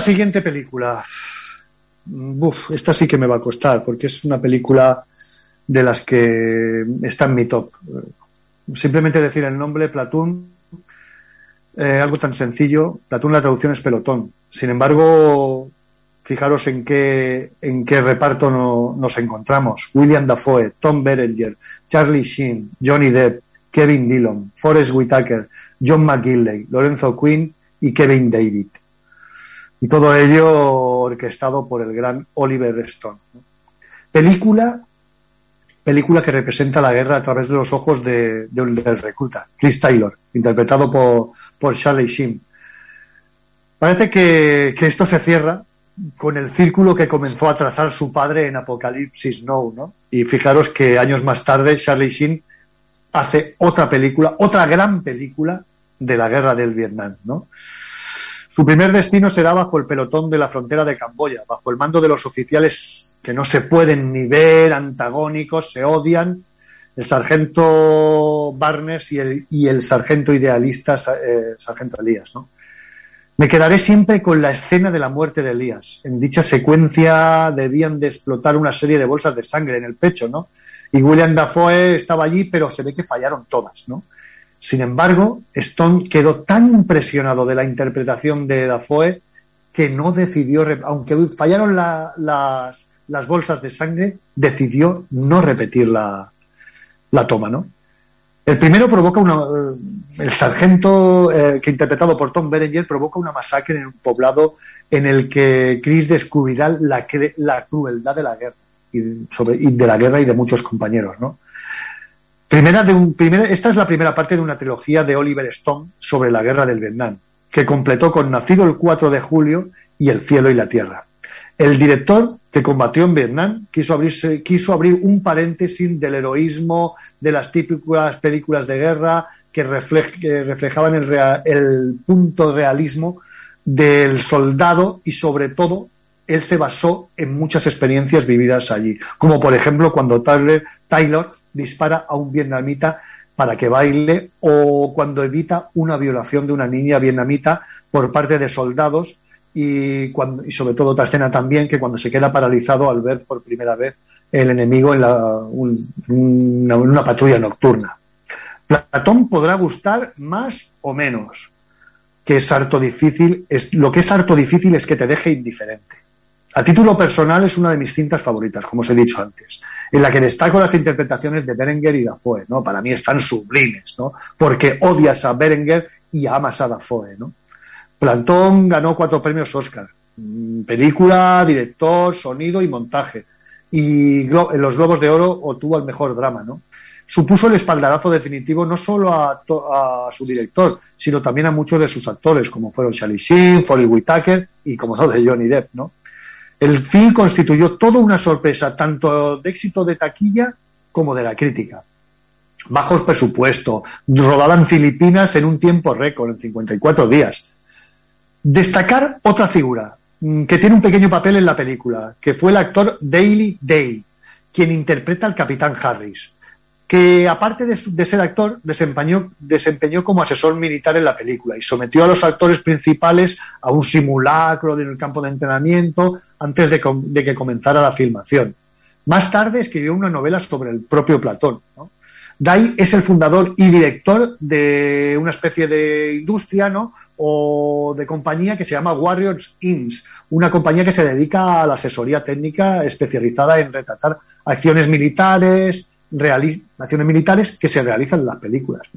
La siguiente película. Esta sí que me va a costar, porque es una película de las que está en mi top. Simplemente decir el nombre, Platoon, eh, algo tan sencillo. Platoon, la traducción es pelotón. Sin embargo, fijaros en qué, en qué reparto no- nos encontramos. William Dafoe, Tom Berenger, Charlie Sheen, Johnny Depp, Kevin Dillon, Forrest Whitaker, John McGinley, Lorenzo Quinn y Kevin David. Y todo ello orquestado por el gran Oliver Stone. Película, película que representa la guerra a través de los ojos de, de un- del recluta, Chris Taylor, interpretado por, por Charlie Sheen. Parece que, que esto se cierra con el círculo que comenzó a trazar su padre en Apocalipsis Now, ¿no? Y fijaros que años más tarde Charlie Sheen hace otra película, otra gran película de la guerra del Vietnam, ¿no? Su primer destino será bajo el pelotón de la frontera de Camboya, bajo el mando de los oficiales que no se pueden ni ver, antagónicos, se odian, el sargento Barnes y el, y el sargento idealista, eh, sargento Elías, ¿no? Me quedaré siempre con la escena de la muerte de Elías. En dicha secuencia debían de explotar una serie de bolsas de sangre en el pecho, ¿no? Y William Dafoe estaba allí, pero se ve que fallaron todas, ¿no? Sin embargo, Stone quedó tan impresionado de la interpretación de Dafoe que no decidió, aunque fallaron la- las, las bolsas de sangre, decidió no repetir la, toma, ¿no? El primero provoca una. eh, El sargento, eh, que interpretado por Tom Berenger, provoca una masacre en un poblado en el que Chris descubrirá la, la crueldad de la guerra y, sobre, y de la guerra y de muchos compañeros, ¿no? Primera de un, primera, esta es la primera parte de una trilogía de Oliver Stone sobre la guerra del Vietnam, que completó con Nacido el 4 de julio y El cielo y la tierra. El director que combatió en Vietnam quiso, abrirse, quiso abrir un paréntesis del heroísmo de las típicas películas de guerra que, reflej- que reflejaban el, rea- el punto realismo del soldado y sobre todo él se basó en muchas experiencias vividas allí, como por ejemplo cuando Tyler, Taylor dispara a un vietnamita para que baile o cuando evita una violación de una niña vietnamita por parte de soldados y, cuando, y sobre todo otra escena también que cuando se queda paralizado al ver por primera vez el enemigo en la, un- una, una patrulla nocturna. Platón podrá gustar más o menos, que es harto difícil, es, lo que es harto difícil es que te deje indiferente. A título personal es una de mis cintas favoritas, como os he dicho antes, en la que destaco las interpretaciones de Berenguer y Dafoe, ¿no? Para mí están sublimes, ¿no? Porque odias a Berenguer y amas a Dafoe, ¿no? Plantón ganó cuatro premios Oscar. Mm, Película, director, sonido y montaje. Y en los Globos de Oro obtuvo el mejor drama, ¿no? Supuso el espaldarazo definitivo no solo a su director, sino también a muchos de sus actores, como fueron Charlie Sheen, Foley Whitaker y como no de Johnny Depp, ¿no? El film constituyó toda una sorpresa, tanto de éxito de taquilla como de la crítica. Bajos presupuesto, rodada en Filipinas en un tiempo récord, en 54 días. Destacar otra figura mm, que tiene un pequeño papel en la película, que fue el actor Daily Day, quien interpreta al capitán Harris, que aparte de, ser actor, desempeñó, como asesor militar en la película y sometió a los actores principales a un simulacro en el campo de entrenamiento antes de, que comenzara la filmación. Más tarde escribió una novela sobre el propio Platón. ¿no? Es el fundador y director de una especie de industria ¿no? o de compañía que se llama Warriors Inns, una compañía que se dedica a la asesoría técnica especializada en retratar acciones militares, acciones militares que se realizan en las películas.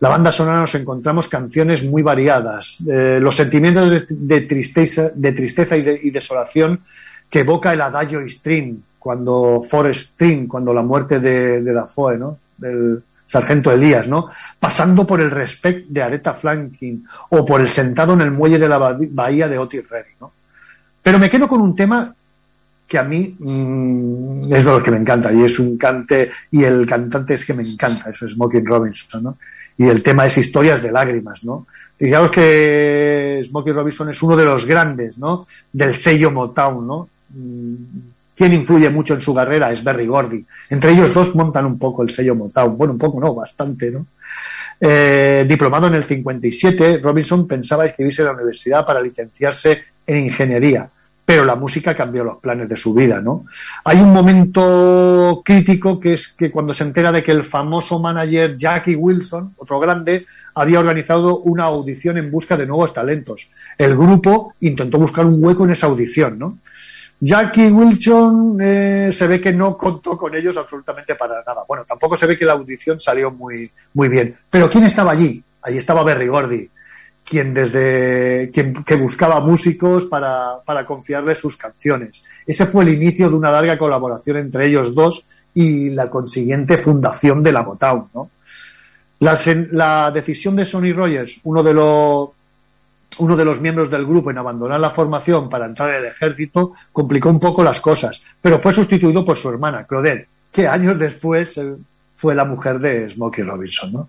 La banda sonora nos encontramos canciones muy variadas, eh, los sentimientos de, tristeza, de tristeza y, de- y desolación que evoca el Adagio String, cuando Forrest String, cuando la muerte de, Dafoe, ¿no? del sargento Elías, ¿no? pasando por el Respect de Aretha Franklin o por el sentado en el muelle de la ba- bahía de Otis Redding. ¿no? Pero me quedo con un tema que a mí mm, es de los que me encanta y es un cante y el cantante es que me encanta, eso es Smokey Robinson, ¿no? Y el tema es historias de lágrimas, ¿no? Digamos que Smokey Robinson es uno de los grandes, ¿no? Del sello Motown, ¿no? Mm, Quien influye mucho en su carrera es Berry Gordy. Entre ellos dos montan un poco el sello Motown. Bueno, un poco no, bastante, ¿no? Eh, diplomado en el 57, Robinson pensaba inscribirse en la universidad para licenciarse en ingeniería, pero la música cambió los planes de su vida, ¿no? Hay un momento crítico que es que cuando se entera de que el famoso manager Jackie Wilson, otro grande, había organizado una audición en busca de nuevos talentos. El grupo intentó buscar un hueco en esa audición, ¿no? Jackie Wilson eh, se ve que no contó con ellos absolutamente para nada. Bueno, tampoco se ve que la audición salió muy, muy bien. Pero ¿quién estaba allí? Allí estaba Berry Gordy, quien desde quien que buscaba músicos para, para confiarles sus canciones. Ese fue el inicio de una larga colaboración entre ellos dos y la consiguiente fundación de la Motown, ¿no? La, la decisión de Sonny Rogers, uno de los uno de los miembros del grupo en abandonar la formación para entrar en el ejército complicó un poco las cosas, pero fue sustituido por su hermana, Claudette, que años después eh, fue la mujer de Smokey Robinson. ¿no?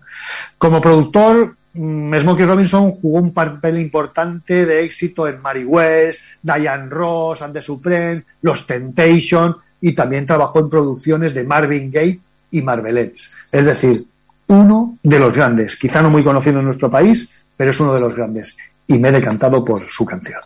Como productor, Smokey Robinson jugó un papel importante de éxito en Mary West, Diane Ross, And the Supreme, Los Temptation y también trabajó en producciones de Marvin Gaye y Marvelettes. Es decir, uno de los grandes, quizá no muy conocido en nuestro país, pero es uno de los grandes y me he decantado por su canción.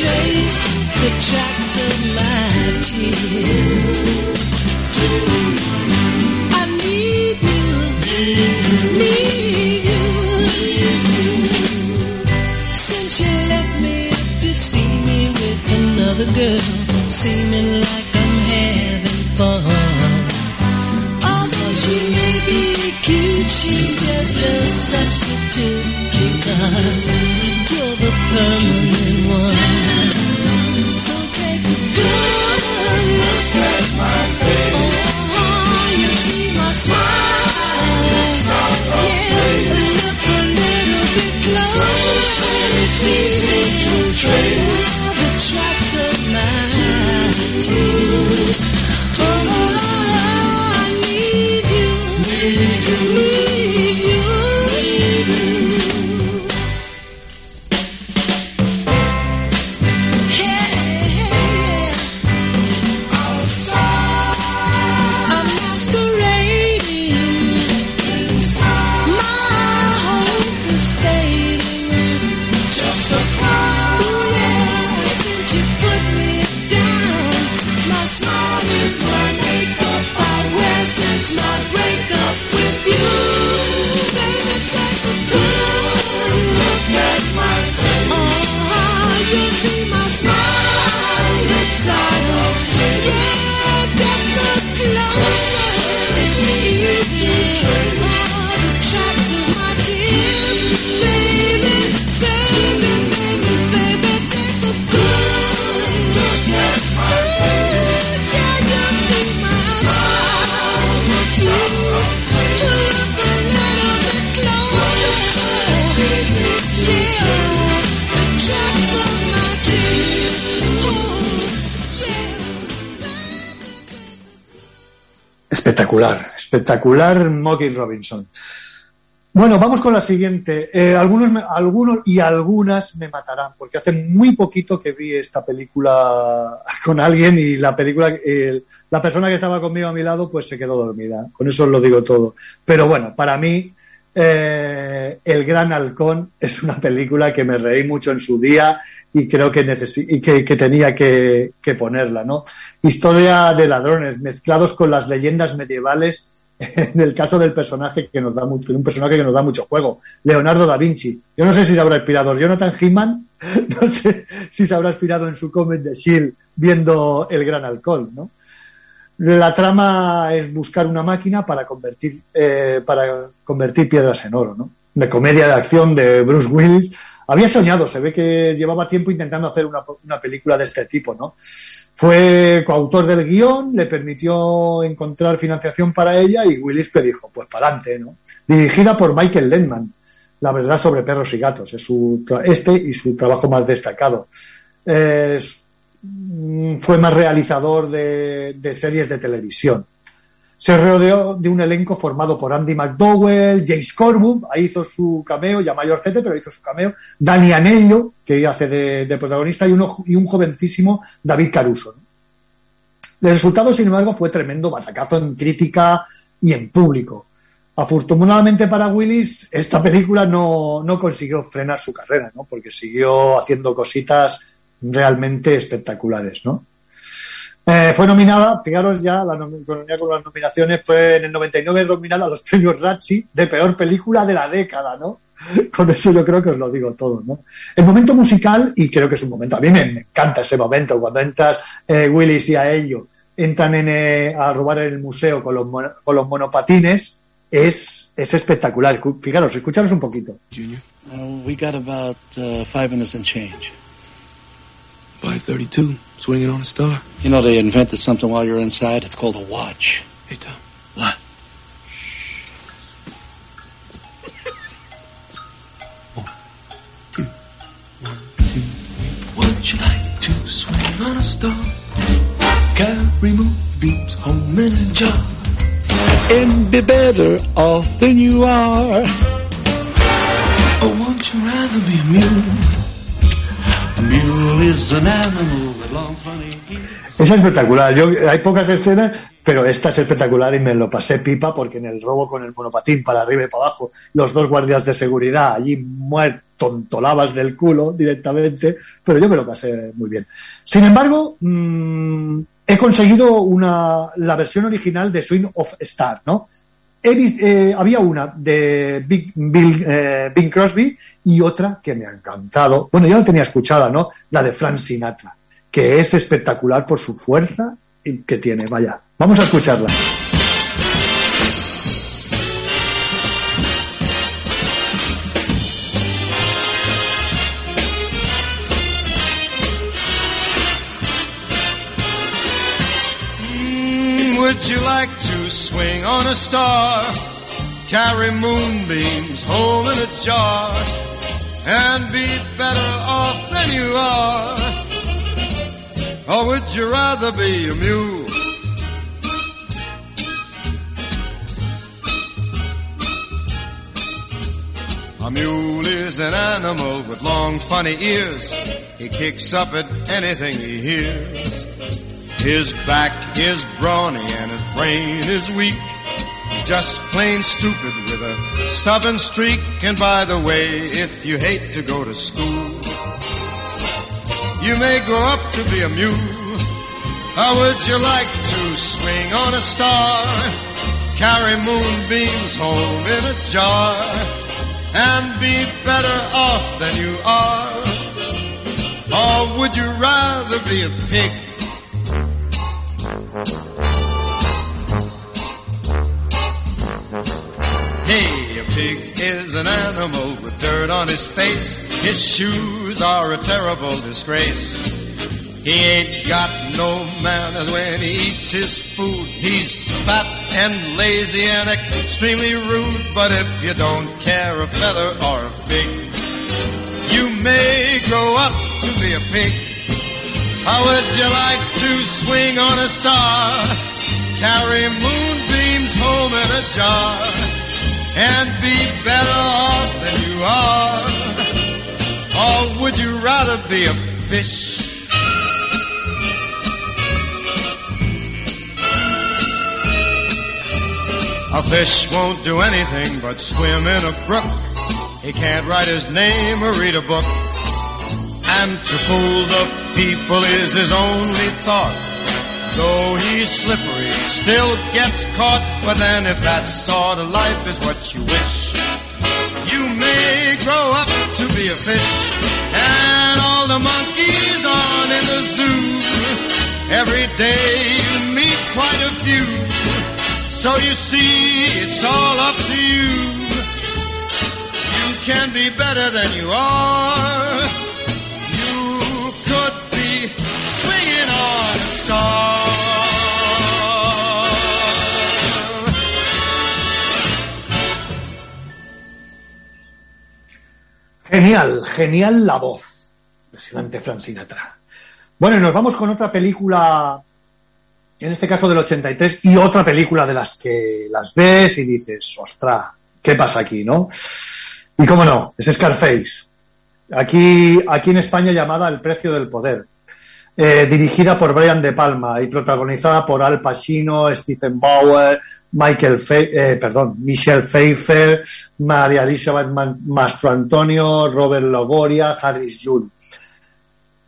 Trace the tracks of my tears. I need you, need you. Since you left me, if you see me with another girl, seeming like I'm having fun. Although she may be cute, she's just a substitute because you're the permanent one. Espectacular, espectacular Mocky Robinson. Bueno, vamos con la siguiente. Eh, algunos, me- algunos y algunas me matarán, porque hace muy poquito que vi esta película con alguien y la película, la persona que estaba conmigo a mi lado, pues se quedó dormida. Con eso os lo digo todo. Pero bueno, para mí, eh, El Gran Halcón es una película que me reí mucho en su día y creo que, necesi- y que, que tenía que, que ponerla, ¿no? Historia de ladrones mezclados con las leyendas medievales en el caso del personaje que nos da mucho, un personaje que nos da mucho juego, Leonardo da Vinci. Yo no sé si se habrá inspirado Jonathan Hickman, no sé si se habrá inspirado en su cómic de Shield viendo El Gran Alcohol, ¿no? La trama es buscar una máquina para convertir, eh, para convertir piedras en oro, ¿no? De comedia de acción de Bruce Willis. Había soñado, se ve que llevaba tiempo intentando hacer una, película de este tipo, ¿no? Fue coautor del guion, le permitió encontrar financiación para ella y Willis que dijo, pues para adelante, ¿no? Dirigida por Michael Lehman, la verdad sobre perros y gatos, es su, este y su trabajo más destacado. Es- mm, fue más realizador de series de televisión. Se rodeó de un elenco formado por Andy McDowell, James Corbett, ahí hizo su cameo, ya mayorcete, pero hizo su cameo, Dani Anello, que hace de, protagonista, y, y un jovencísimo David Caruso. El resultado, sin embargo, fue tremendo batacazo en crítica y en público. Afortunadamente para Willis, esta película no, no consiguió frenar su carrera, ¿no? porque siguió haciendo cositas realmente espectaculares. ¿no? Eh, fue nominada, fijaros ya, la nom- con las nominaciones, fue en el 99 nominada a los premios Razzie de peor película de la década, ¿no? Con eso yo creo que os lo digo todo, ¿no? El momento musical, y creo que es un momento, a mí me, encanta ese momento, cuando entras eh, Willis y a ello, entran en, eh, a robar el museo con los, con los monopatines, es, es espectacular. Cu- Fijaros, escucharos un poquito. Uh, we got about uh, five minutes and change. 532, swinging on a star. You know, they invented something while you're inside. It's called a watch. Hey, Tom. What? Would you like to swing on a star? Carry moonbeams home in a jar. And be better off than you are. Or won't you rather be a Es espectacular. Hay pocas escenas, pero esta es espectacular y me lo pasé pipa porque en el robo con el monopatín para arriba y para abajo, los dos guardias de seguridad allí muertos, tontolabas del culo directamente, pero yo me lo pasé muy bien. Sin embargo, mm, he conseguido una, la versión original de Swing of Star, ¿no? He vis- eh, había una de Big, Bill, eh, Bing Crosby y otra que me ha encantado. Bueno, yo la tenía escuchada, ¿no? La de Frank Sinatra, que es espectacular por su fuerza que tiene. Vaya, vamos a escucharla. Swing on a star? Carry moonbeams home in a jar and be better off than you are? Or would you rather be a mule? A mule is an animal with long funny ears. He kicks up at anything he hears. His back is brawny and his brain is weak. Just plain stupid with a stubborn streak. And by the way, if you hate to go to school, you may grow up to be a mule. How would you like to swing on a star? Carry moonbeams home in a jar and be better off than you are? Or would you rather be a pig? Hey, a pig is an animal with dirt on his face. His shoes are a terrible disgrace. He ain't got no manners when he eats his food. He's fat and lazy and extremely rude. But if you don't care a feather or a fig, you may grow up to be a pig. How would you like to swing on a star? Carry moonbeams home in a jar and be better off than you are? Or would you rather be a fish? A fish won't do anything but swim in a brook. He can't write his name or read a book. And to fool the people is his only thought. Though he's slippery, still gets caught. But then if that sort of life is what you wish, you may grow up to be a fish. And all the monkeys on in the zoo, every day you meet quite a few. So you see, it's all up to you. You can be better than you are. Genial, genial la voz. Impresionante Frank Sinatra. Bueno, y nos vamos con otra película, en este caso del 83, y otra película de las que las ves y dices, ostra, ¿qué pasa aquí, no? Y cómo no, es Scarface. Aquí, aquí en España llamada El precio del poder. Eh, dirigida por Brian De Palma y protagonizada por Al Pacino, Stephen Bauer, Michael Fe eh, perdón, Michelle Pfeiffer, María Elizabeth Ma- Mastro Antonio, Robert Logoria, Harris June.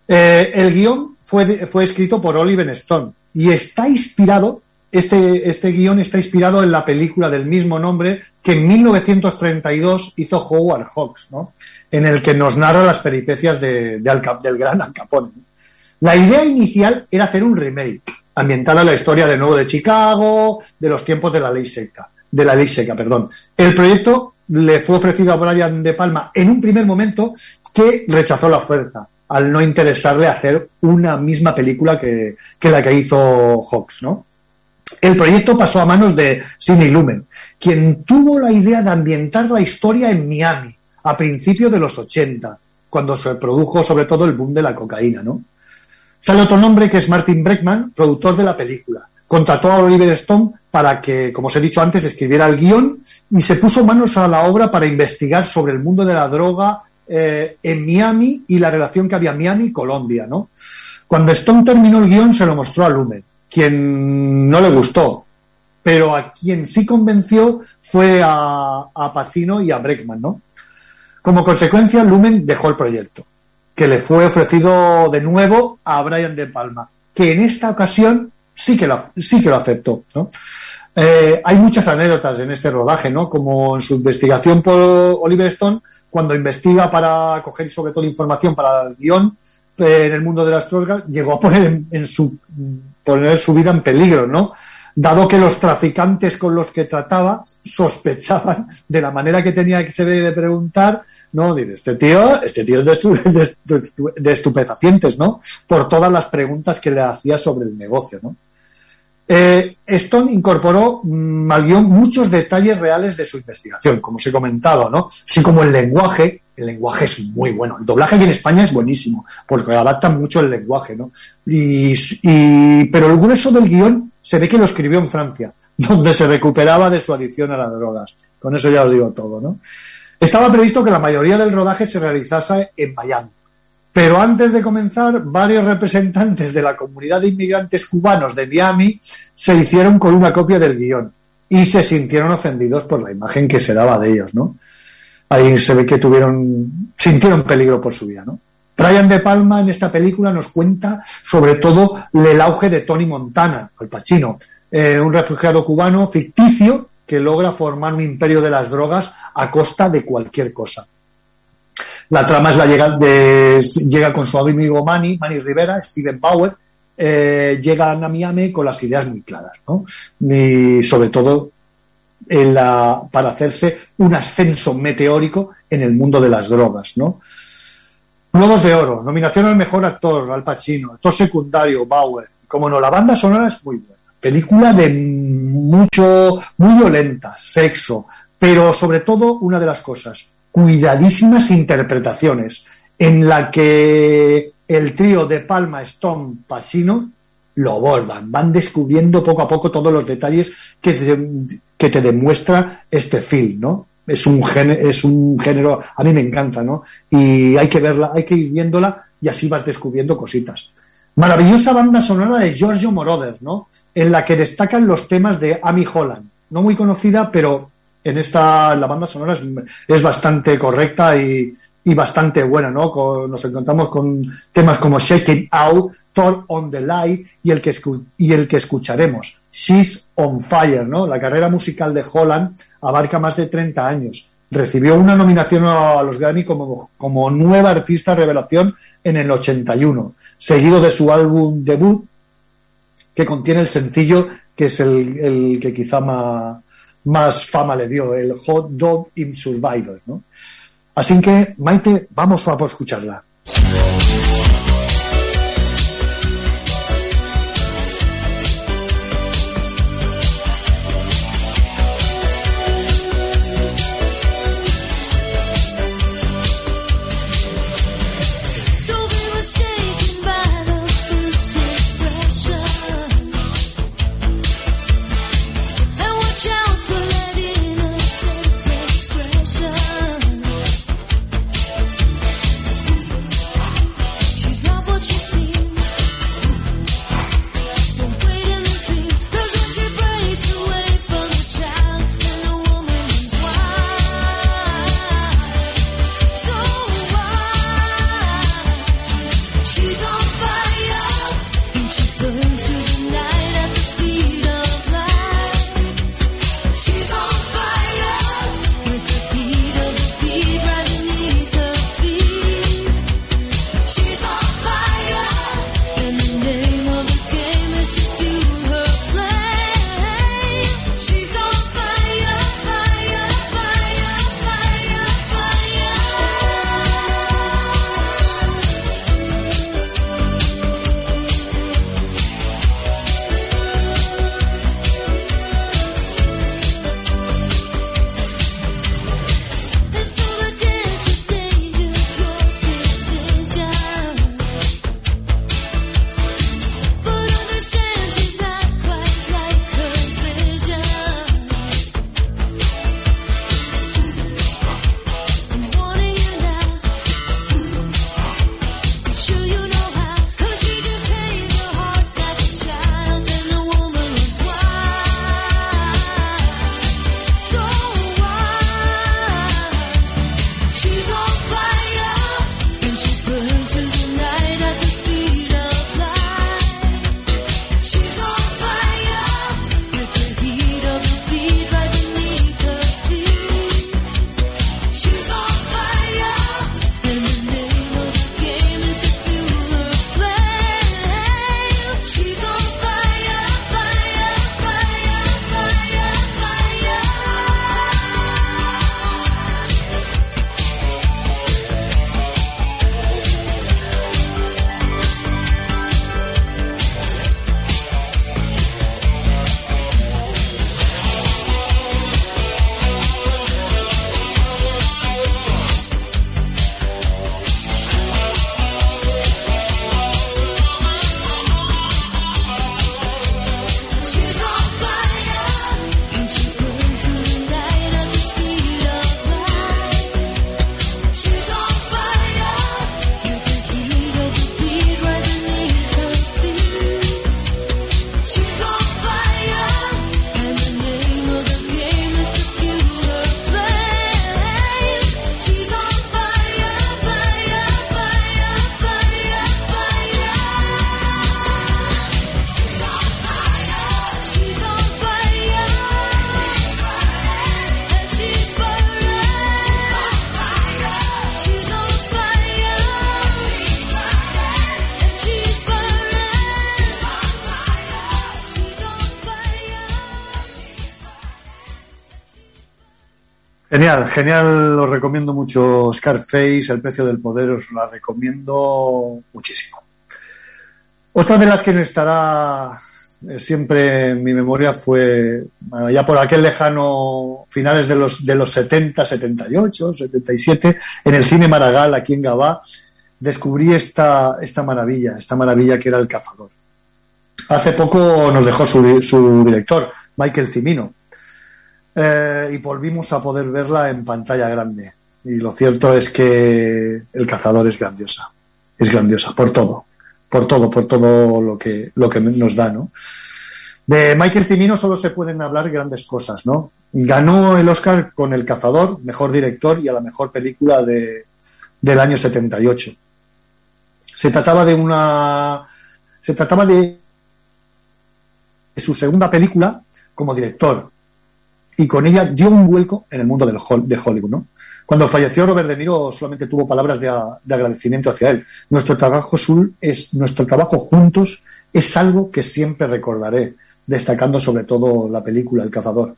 Eh, el guion fue, fue escrito por Oliver Stone y está inspirado, este, este guion está inspirado en la película del mismo nombre que en 1932 hizo Howard Hawks, ¿no? en el que nos narra las peripecias de, del gran Al Capone. La idea inicial era hacer un remake, ambientada en la historia de nuevo de Chicago, de los tiempos de la ley seca, de la ley seca, perdón. El proyecto le fue ofrecido a Brian De Palma en un primer momento que rechazó la oferta al no interesarle hacer una misma película que, que la que hizo Hawks, ¿no? El proyecto pasó a manos de Sidney Lumen, quien tuvo la idea de ambientar la historia en Miami a principios de los 80, cuando se produjo sobre todo el boom de la cocaína, ¿no? Sale otro nombre que es Martin Breckman, productor de la película. Contrató a Oliver Stone para que, como os he dicho antes, escribiera el guion y se puso manos a la obra para investigar sobre el mundo de la droga eh, en Miami y la relación que había Miami y Colombia, ¿no? Cuando Stone terminó el guion se lo mostró a Lumen, quien no le gustó, pero a quien sí convenció fue a, a Pacino y a Breckman, ¿no? Como consecuencia, Lumen dejó el proyecto, que le fue ofrecido de nuevo a Brian De Palma, que en esta ocasión sí que lo, sí que lo aceptó. Eh, hay muchas anécdotas en este rodaje, ¿no? Como en su investigación por Oliver Stone, cuando investiga para coger sobre todo información para el guion eh, en el mundo de las drogas, llegó a poner en, su poner su vida en peligro, ¿no? Dado que los traficantes con los que trataba sospechaban de la manera que tenía que se de preguntar, no, Dice, este tío, este tío es de, estupefacientes, ¿no? Por todas las preguntas que le hacía sobre el negocio, ¿no? Eh, Stone incorporó mm, al guion muchos detalles reales de su investigación, como os he comentado, ¿no? Así como el lenguaje, el lenguaje es muy bueno. El doblaje aquí en España es buenísimo, porque adaptan mucho el lenguaje, ¿no? Pero el grueso del guion se ve que lo escribió en Francia, donde se recuperaba de su adicción a las drogas. Con eso ya os digo todo, ¿no? Estaba previsto que la mayoría del rodaje se realizase en Miami. Pero antes de comenzar, varios representantes de la comunidad de inmigrantes cubanos de Miami se hicieron con una copia del guion y se sintieron ofendidos por la imagen que se daba de ellos, ¿no? Ahí se ve que tuvieron, sintieron peligro por su vida, ¿no? Brian De Palma en esta película nos cuenta sobre todo el auge de Tony Montana, Al Pacino, eh, un refugiado cubano ficticio que logra formar un imperio de las drogas a costa de cualquier cosa. La trama es la llega, de, llega con su amigo Manny, Manny Rivera, Steven Bauer, eh, llegan a Miami con las ideas muy claras, ¿no? Y sobre todo en la, para hacerse un ascenso meteórico en el mundo de las drogas, ¿no? Globos de Oro, nominación al mejor actor, Al Pacino, actor secundario, Bauer. Como no, la banda sonora es muy buena. Película de mucho, muy violenta, sexo, pero sobre todo una de las cosas, cuidadísimas interpretaciones en la que el trío de Palma, Stone, Pacino lo abordan, van descubriendo poco a poco todos los detalles que te, que te demuestra este film, ¿no? Es un, género, es un género, a mí me encanta, ¿no? Y hay que verla, hay que ir viéndola y así vas descubriendo cositas. Maravillosa banda sonora de Giorgio Moroder, ¿no? En la que destacan los temas de Amy Holland, no muy conocida, pero en esta la banda sonora es, bastante correcta y, bastante buena, ¿no? Nos encontramos con temas como Shake It Out, Turn on the Light y el que, y el que escucharemos, She's on Fire, ¿no? La carrera musical de Holland abarca más de 30 años. Recibió una nominación a los Grammy como, como nueva artista revelación en el 81, seguido de su álbum debut, que contiene el sencillo que es el, el que quizá más, más fama le dio, el Hot Dog in Survivor, ¿no? Así que, Maite, vamos a por escucharla. Genial, genial, os recomiendo mucho Scarface, El precio del poder, os la recomiendo muchísimo. Otra de las que no estará eh, siempre en mi memoria fue ya por aquel lejano finales de los, de los 70, 78, 77, en el cine Maragall, aquí en Gabá, descubrí esta, esta maravilla, esta maravilla que era El Cazador. Hace poco nos dejó su, su director, Michael Cimino, eh, y volvimos a poder verla en pantalla grande. Y lo cierto es que El Cazador es grandiosa, es grandiosa por todo, por todo, por todo lo que, lo que nos da, ¿no? De Michael Cimino solo se pueden hablar grandes cosas, ¿no? Ganó el Oscar con El Cazador, mejor director y a la mejor película de, del año 78. Se trataba de una. Se trataba de su segunda película como director y con ella dio un vuelco en el mundo del de Hollywood. Cuando falleció Robert De Niro solamente tuvo palabras de, agradecimiento hacia él. Nuestro trabajo, Sul, es, nuestro trabajo juntos es algo que siempre recordaré, destacando sobre todo la película El cazador.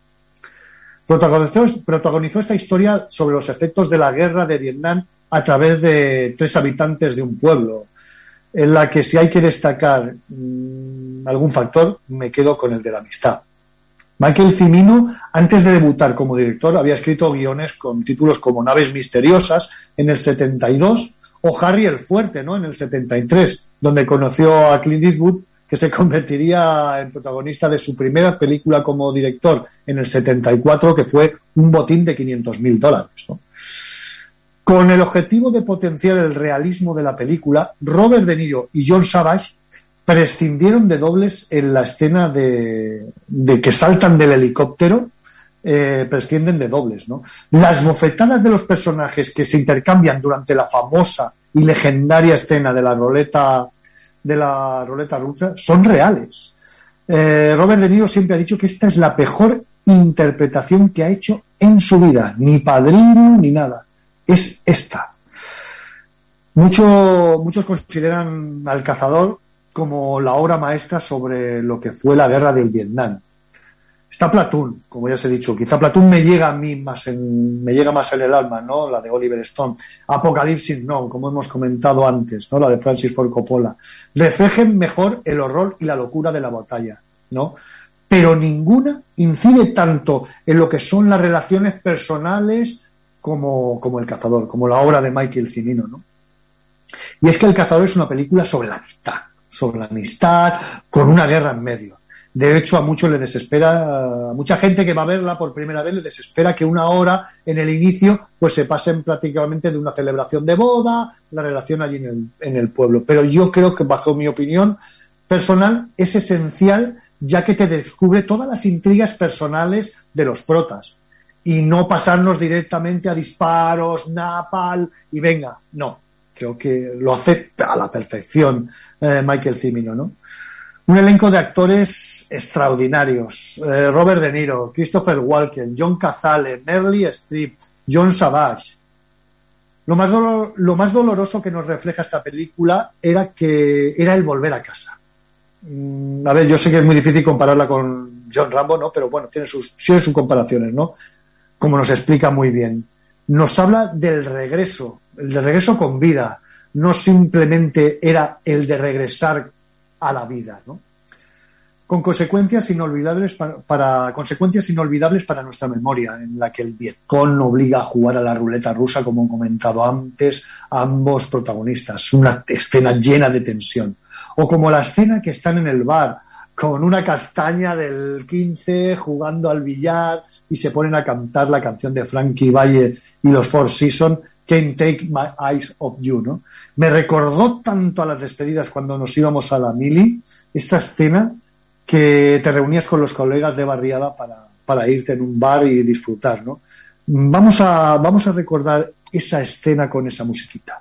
Protagonizó, protagonizó esta historia sobre los efectos de la guerra de Vietnam a través de tres habitantes de un pueblo, en la que si hay que destacar mm, algún factor, me quedo con el de la amistad. Michael Cimino, antes de debutar como director, había escrito guiones con títulos como Naves Misteriosas en el 72 o Harry el Fuerte ¿no? en el 73, donde conoció a Clint Eastwood, que se convertiría en protagonista de su primera película como director en el 74, que fue Un botín de 500 mil dólares. ¿no? Con el objetivo de potenciar el realismo de la película, Robert De Niro y John Savage prescindieron de dobles en la escena de, de que saltan del helicóptero, eh, prescinden de dobles. ¿no? Las bofetadas de los personajes que se intercambian durante la famosa y legendaria escena de la roleta de la roleta rusa son reales. Eh, Robert De Niro siempre ha dicho que esta es la mejor interpretación que ha hecho en su vida, ni padrino ni nada. Es esta. Mucho- muchos consideran al cazador como la obra maestra sobre lo que fue la guerra del Vietnam. Está Platoon, como ya os he dicho. Quizá Platoon me llega a mí más en, me llega más en el alma, ¿no? La de Oliver Stone. Apocalipsis no, como hemos comentado antes, ¿no? La de Francis Ford Coppola. Reflejen mejor el horror y la locura de la batalla, ¿no? Pero ninguna incide tanto en lo que son las relaciones personales como, como El Cazador, como la obra de Michael Cimino, ¿no? Y es que El Cazador es una película sobre la amistad, sobre la amistad con una guerra en medio. De hecho, a muchos le desespera, a mucha gente que va a verla por primera vez le desespera que una hora en el inicio pues se pasen prácticamente de una celebración de boda, la relación allí en el, en el pueblo. Pero yo creo que bajo mi opinión personal es esencial ya que te descubre todas las intrigas personales de los protas y no pasarnos directamente a disparos, napal y venga, no. Creo que lo acepta a la perfección eh, Michael Cimino, ¿no? Un elenco de actores extraordinarios. Eh, Robert De Niro, Christopher Walken, John Cazale, Meryl Streep, John Savage. Lo más, lo más doloroso que nos refleja esta película era que era el volver a casa. Mm, A ver, yo sé que es muy difícil compararla con John Rambo, ¿no? Pero bueno, tiene sus, tiene sus comparaciones, ¿no? Como nos explica muy bien. Nos habla del regreso, el de regreso con vida. No simplemente era el de regresar a la vida, ¿no? Con consecuencias inolvidables para, consecuencias inolvidables para nuestra memoria, en la que el Vietcong obliga a jugar a la ruleta rusa, como he comentado antes, ambos protagonistas. Una escena llena de tensión. O como la escena que están en el bar, con una castaña del 15 jugando al billar y se ponen a cantar la canción de Frankie Valle y los Four Seasons, Can't Take My Eyes Off You, ¿no? Me recordó tanto a las despedidas cuando nos íbamos a la mili, esa escena que te reunías con los colegas de barriada para, para irte en un bar y disfrutar, ¿no? Vamos a, vamos a recordar esa escena con esa musiquita.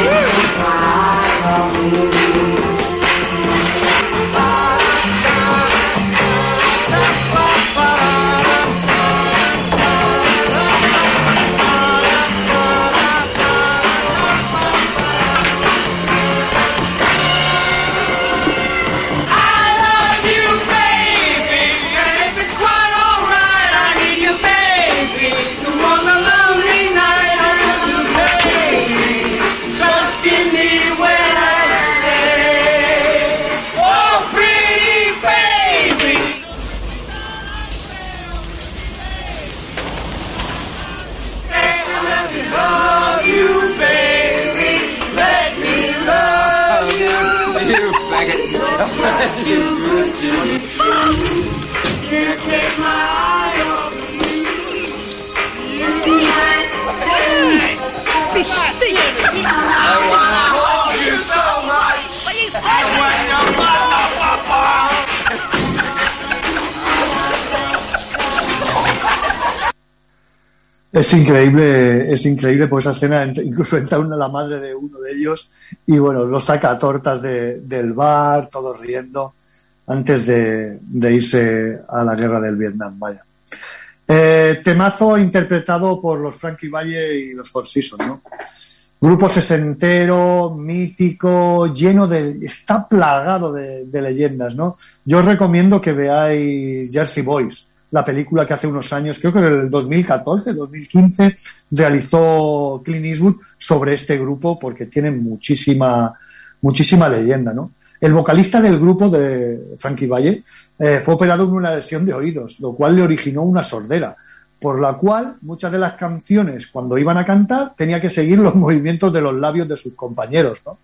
Thank you. Es increíble, es increíble, pues esa escena, incluso entra una, la madre de uno de ellos y bueno, lo saca a tortas de- del bar, todos riendo, antes de, de irse a la guerra del Vietnam, vaya. Eh, temazo interpretado por los Frankie Valle y los Four Seasons, ¿no? Grupo sesentero, mítico, lleno de... está plagado de, de leyendas, ¿no? Yo os recomiendo que veáis Jersey Boys, la película que hace unos años, creo que en el 2014, 2015, realizó Clint Eastwood sobre este grupo porque tiene muchísima, muchísima leyenda, ¿no? El vocalista del grupo de Frankie Valle eh, fue operado en una lesión de oídos, lo cual le originó una sordera, por la cual muchas de las canciones, cuando iban a cantar, tenía que seguir los movimientos de los labios de sus compañeros, ¿no?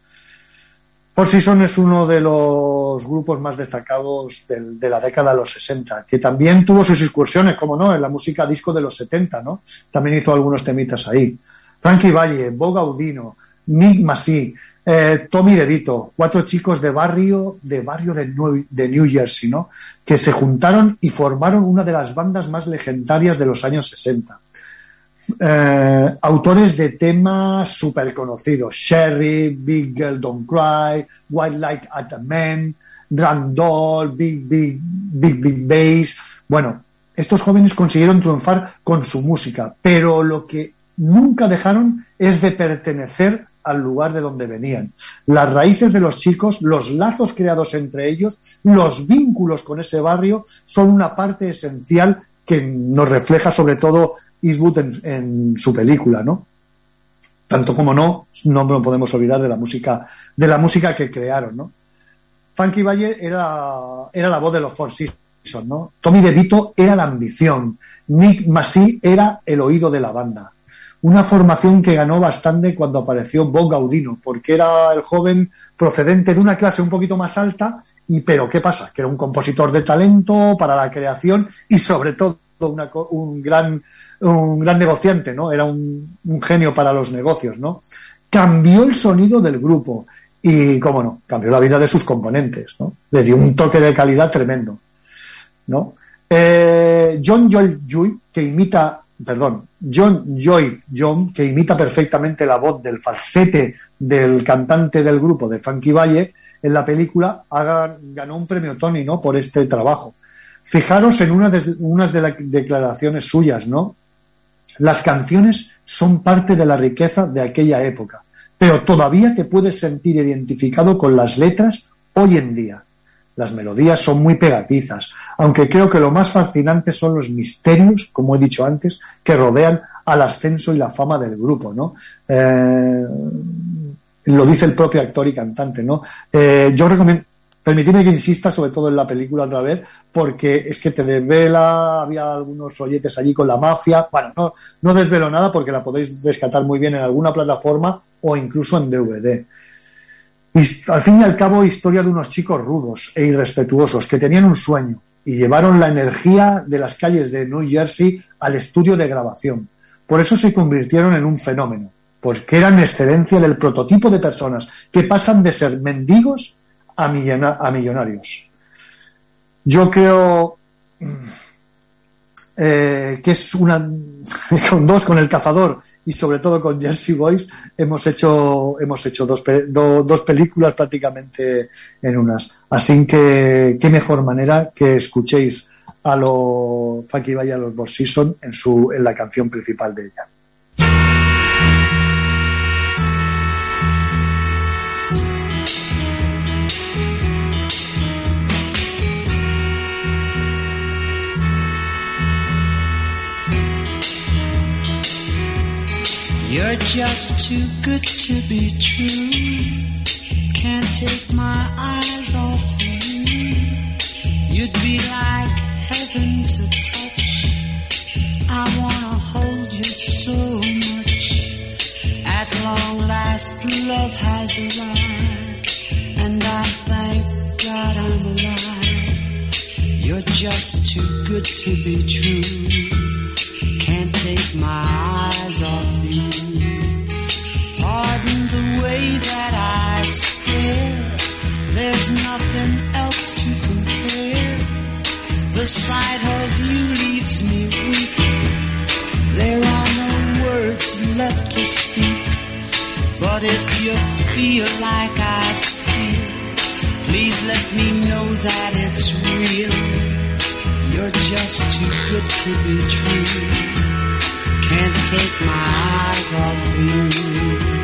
Four Seasons es uno de los grupos más destacados de la década de los 60, que también tuvo sus excursiones, como no, en la música disco de los 70, ¿no? También hizo algunos temitas ahí. Frankie Valle, Bo Gaudino, Nick Massey, eh, Tommy DeVito, cuatro chicos de barrio, de barrio de New Jersey, ¿no? Que se juntaron y formaron una de las bandas más legendarias de los años 60 eh, autores de temas súper conocidos. Sherry, Big Girl Don't Cry, White Light at the Man, Drunk Doll, Big Big Big Big Bass. Bueno, estos jóvenes consiguieron triunfar con su música, pero lo que nunca dejaron es de pertenecer al lugar de donde venían. Las raíces de los chicos, los lazos creados entre ellos, los vínculos con ese barrio son una parte esencial que nos refleja sobre todo Eastwood en, en su película, ¿no? Tanto como no, no nos podemos olvidar de la música, de la música que crearon, ¿no? Funky Valle era, era la voz de los Four Seasons, ¿no? Tommy DeVito era la ambición. Nick Massey era el oído de la banda. Una formación que ganó bastante cuando apareció Bob Gaudino, porque era el joven procedente de una clase un poquito más alta, y pero ¿qué pasa? Que era un compositor de talento para la creación y sobre todo una un gran un gran negociante, ¿no? Era un, un genio para los negocios, ¿no? Cambió el sonido del grupo y, cómo no, cambió la vida de sus componentes, ¿no? Le dio un toque de calidad tremendo, ¿no? Eh, John Joy Joy, que imita, perdón, John Joy John, que imita perfectamente la voz del falsete del cantante del grupo de Funky Valle, en la película ganó un premio Tony, ¿no? Por este trabajo. Fijaros en unas de las declaraciones suyas, ¿no? Las canciones son parte de la riqueza de aquella época, pero todavía te puedes sentir identificado con las letras hoy en día. Las melodías son muy pegatizas, aunque creo que lo más fascinante son los misterios, como he dicho antes, que rodean al ascenso y la fama del grupo, ¿no? Eh, lo dice el propio actor y cantante, ¿no? Eh, yo recomiendo, permitidme que insista sobre todo en la película otra vez, porque es que te desvela, había algunos rolletes allí con la mafia, bueno, no, no desvelo nada porque la podéis rescatar muy bien en alguna plataforma o incluso en DVD. Y al fin y al cabo, historia de unos chicos rudos e irrespetuosos que tenían un sueño y llevaron la energía de las calles de New Jersey al estudio de grabación. Por eso se convirtieron en un fenómeno, porque eran excelencia del prototipo de personas que pasan de ser mendigos a, millona- a millonarios. Yo creo mm, eh, que es una con dos, con el cazador y sobre todo con Jersey Boys hemos hecho hemos hecho dos, dos películas prácticamente en unas. Así que qué mejor manera que escuchéis a los Funky Valle y a los Boss Season en su en la canción principal de ella. You're just too good to be true. Can't take my eyes off you. You'd be like heaven to touch. I wanna hold you so much. At long last, love has arrived, and I thank God I'm alive. You're just too good to be true. Can't take my eyes off way that I stare. There's nothing else to compare. The sight of you leaves me weak. There are no words left to speak. But if you feel like I feel, please let me know that it's real. You're just too good to be true. Can't take my eyes off you.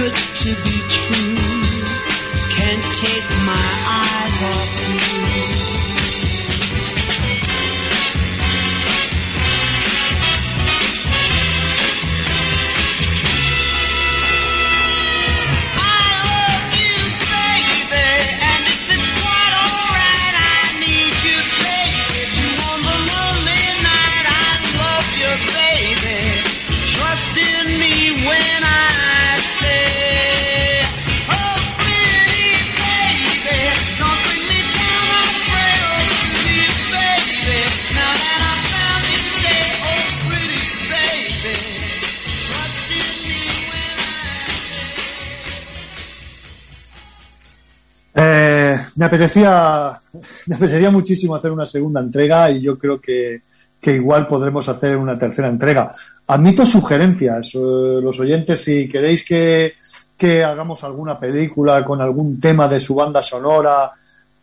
Good to be true. Can't take my eyes me apetecía me apetecía muchísimo hacer una segunda entrega y yo creo que, que igual podremos hacer una tercera entrega. Admito sugerencias, eh, los oyentes, si queréis que, que hagamos alguna película con algún tema de su banda sonora,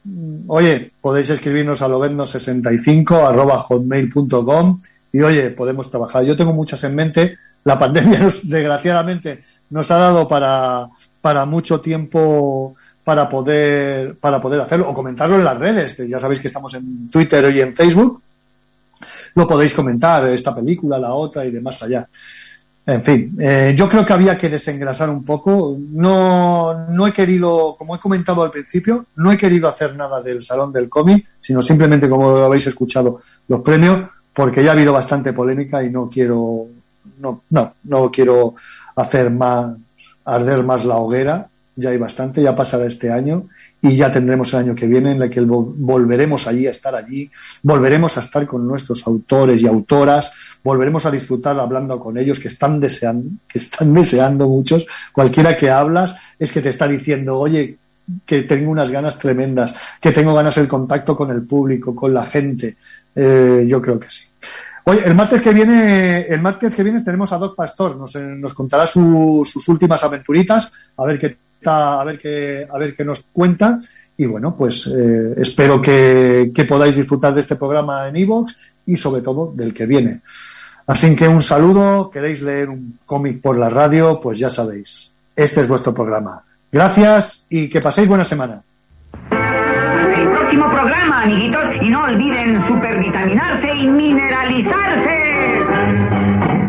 mm, oye, podéis escribirnos a lobezno65 arroba hotmail.com y oye, podemos trabajar. Yo tengo muchas en mente. La pandemia, nos, desgraciadamente, nos ha dado para, para mucho tiempo para poder, para poder hacerlo o comentarlo en las redes. Ya sabéis que estamos en Twitter y en Facebook. Lo podéis comentar, esta película, la otra y demás allá. En fin, eh, yo creo que había que desengrasar un poco. No, no he querido, como he comentado al principio, no he querido hacer nada del Salón del Cómic, sino simplemente, como habéis escuchado, los premios, porque ya ha habido bastante polémica y no quiero, no, no, no quiero hacer más, arder más la hoguera. Ya hay bastante, ya pasará este año y ya tendremos el año que viene en el que vol- volveremos allí a estar allí, volveremos a estar con nuestros autores y autoras, volveremos a disfrutar hablando con ellos que están deseando, que están deseando muchos. Cualquiera que hablas es que te está diciendo, oye, que tengo unas ganas tremendas, que tengo ganas del contacto con el público, con la gente. Eh, yo creo que sí. Oye, el martes que viene, el martes que viene tenemos a Doc Pastor, nos, eh, nos contará su- sus últimas aventuritas, a ver qué a ver qué, a ver qué nos cuenta. Y bueno, pues eh, espero que, podáis disfrutar de este programa en iVoox y sobre todo del que viene. Así que un saludo, queréis leer un cómic por la radio, pues ya sabéis, este es vuestro programa. Gracias y que paséis buena semana. El próximo programa, amiguitos, y no olviden supervitaminarse y mineralizarse.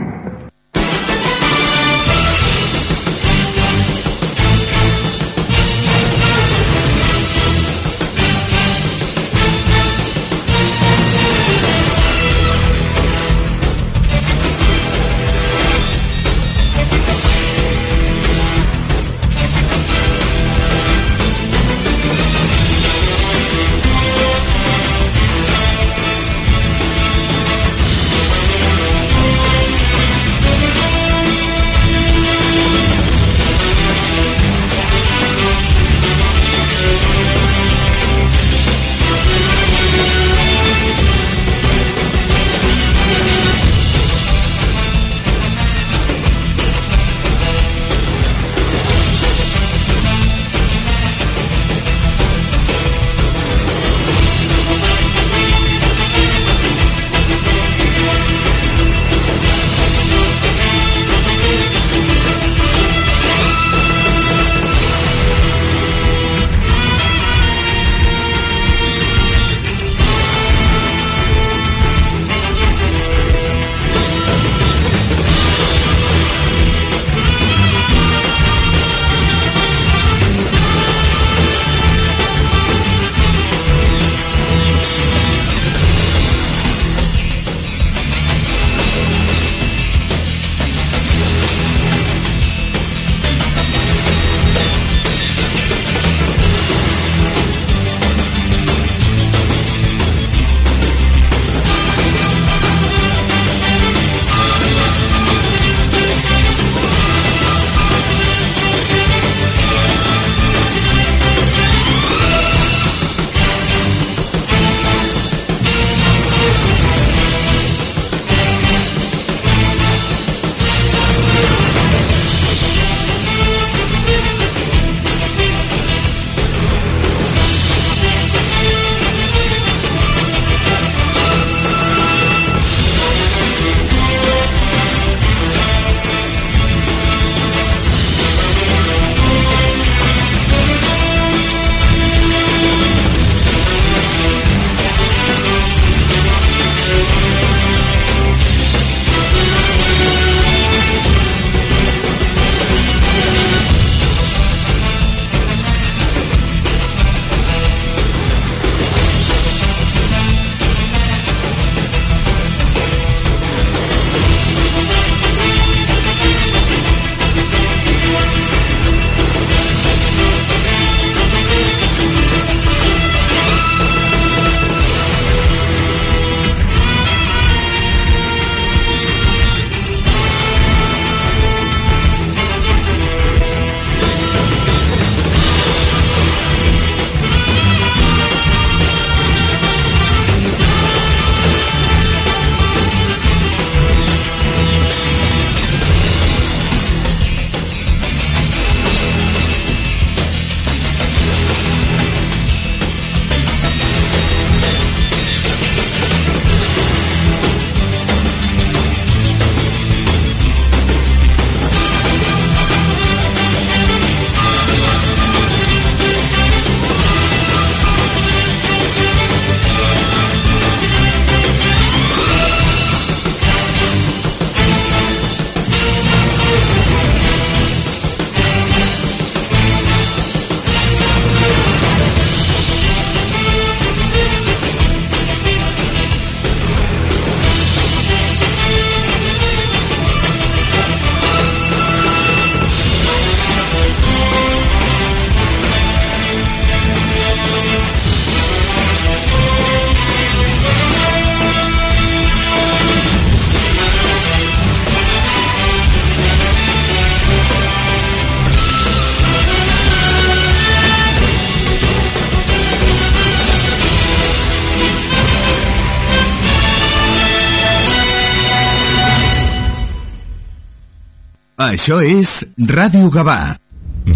Això és Ràdio Gavà.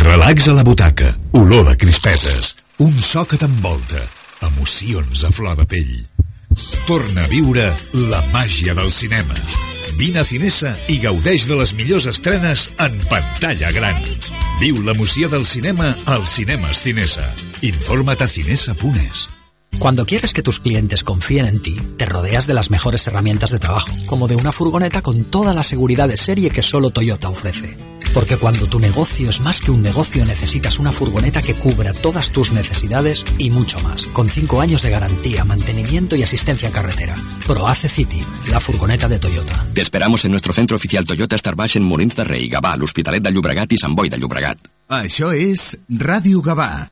Relax a la butaca, olor de crispetes, un so que t'envolta, emocions a flor de pell. Torna a viure la màgia del cinema. Vine a Cinesa i gaudeix de les millors estrenes en pantalla gran. Viu l'emoció del cinema als cinemes Cinesa. Informa't a cinesa.es. Cuando quieres que tus clientes confíen en ti, te rodeas de las mejores herramientas de trabajo, como de una furgoneta con toda la seguridad de serie que solo Toyota ofrece. Porque cuando tu negocio es más que un negocio, necesitas una furgoneta que cubra todas tus necesidades y mucho más, con 5 años de garantía, mantenimiento y asistencia en carretera. ProAce City, la furgoneta de Toyota. Te esperamos en nuestro centro oficial Toyota Starbaix en Molins de Rei, Gavà, l'Hospitalet de Llobregat i Sant Boi de Llobregat. Això és Ràdio Gavà.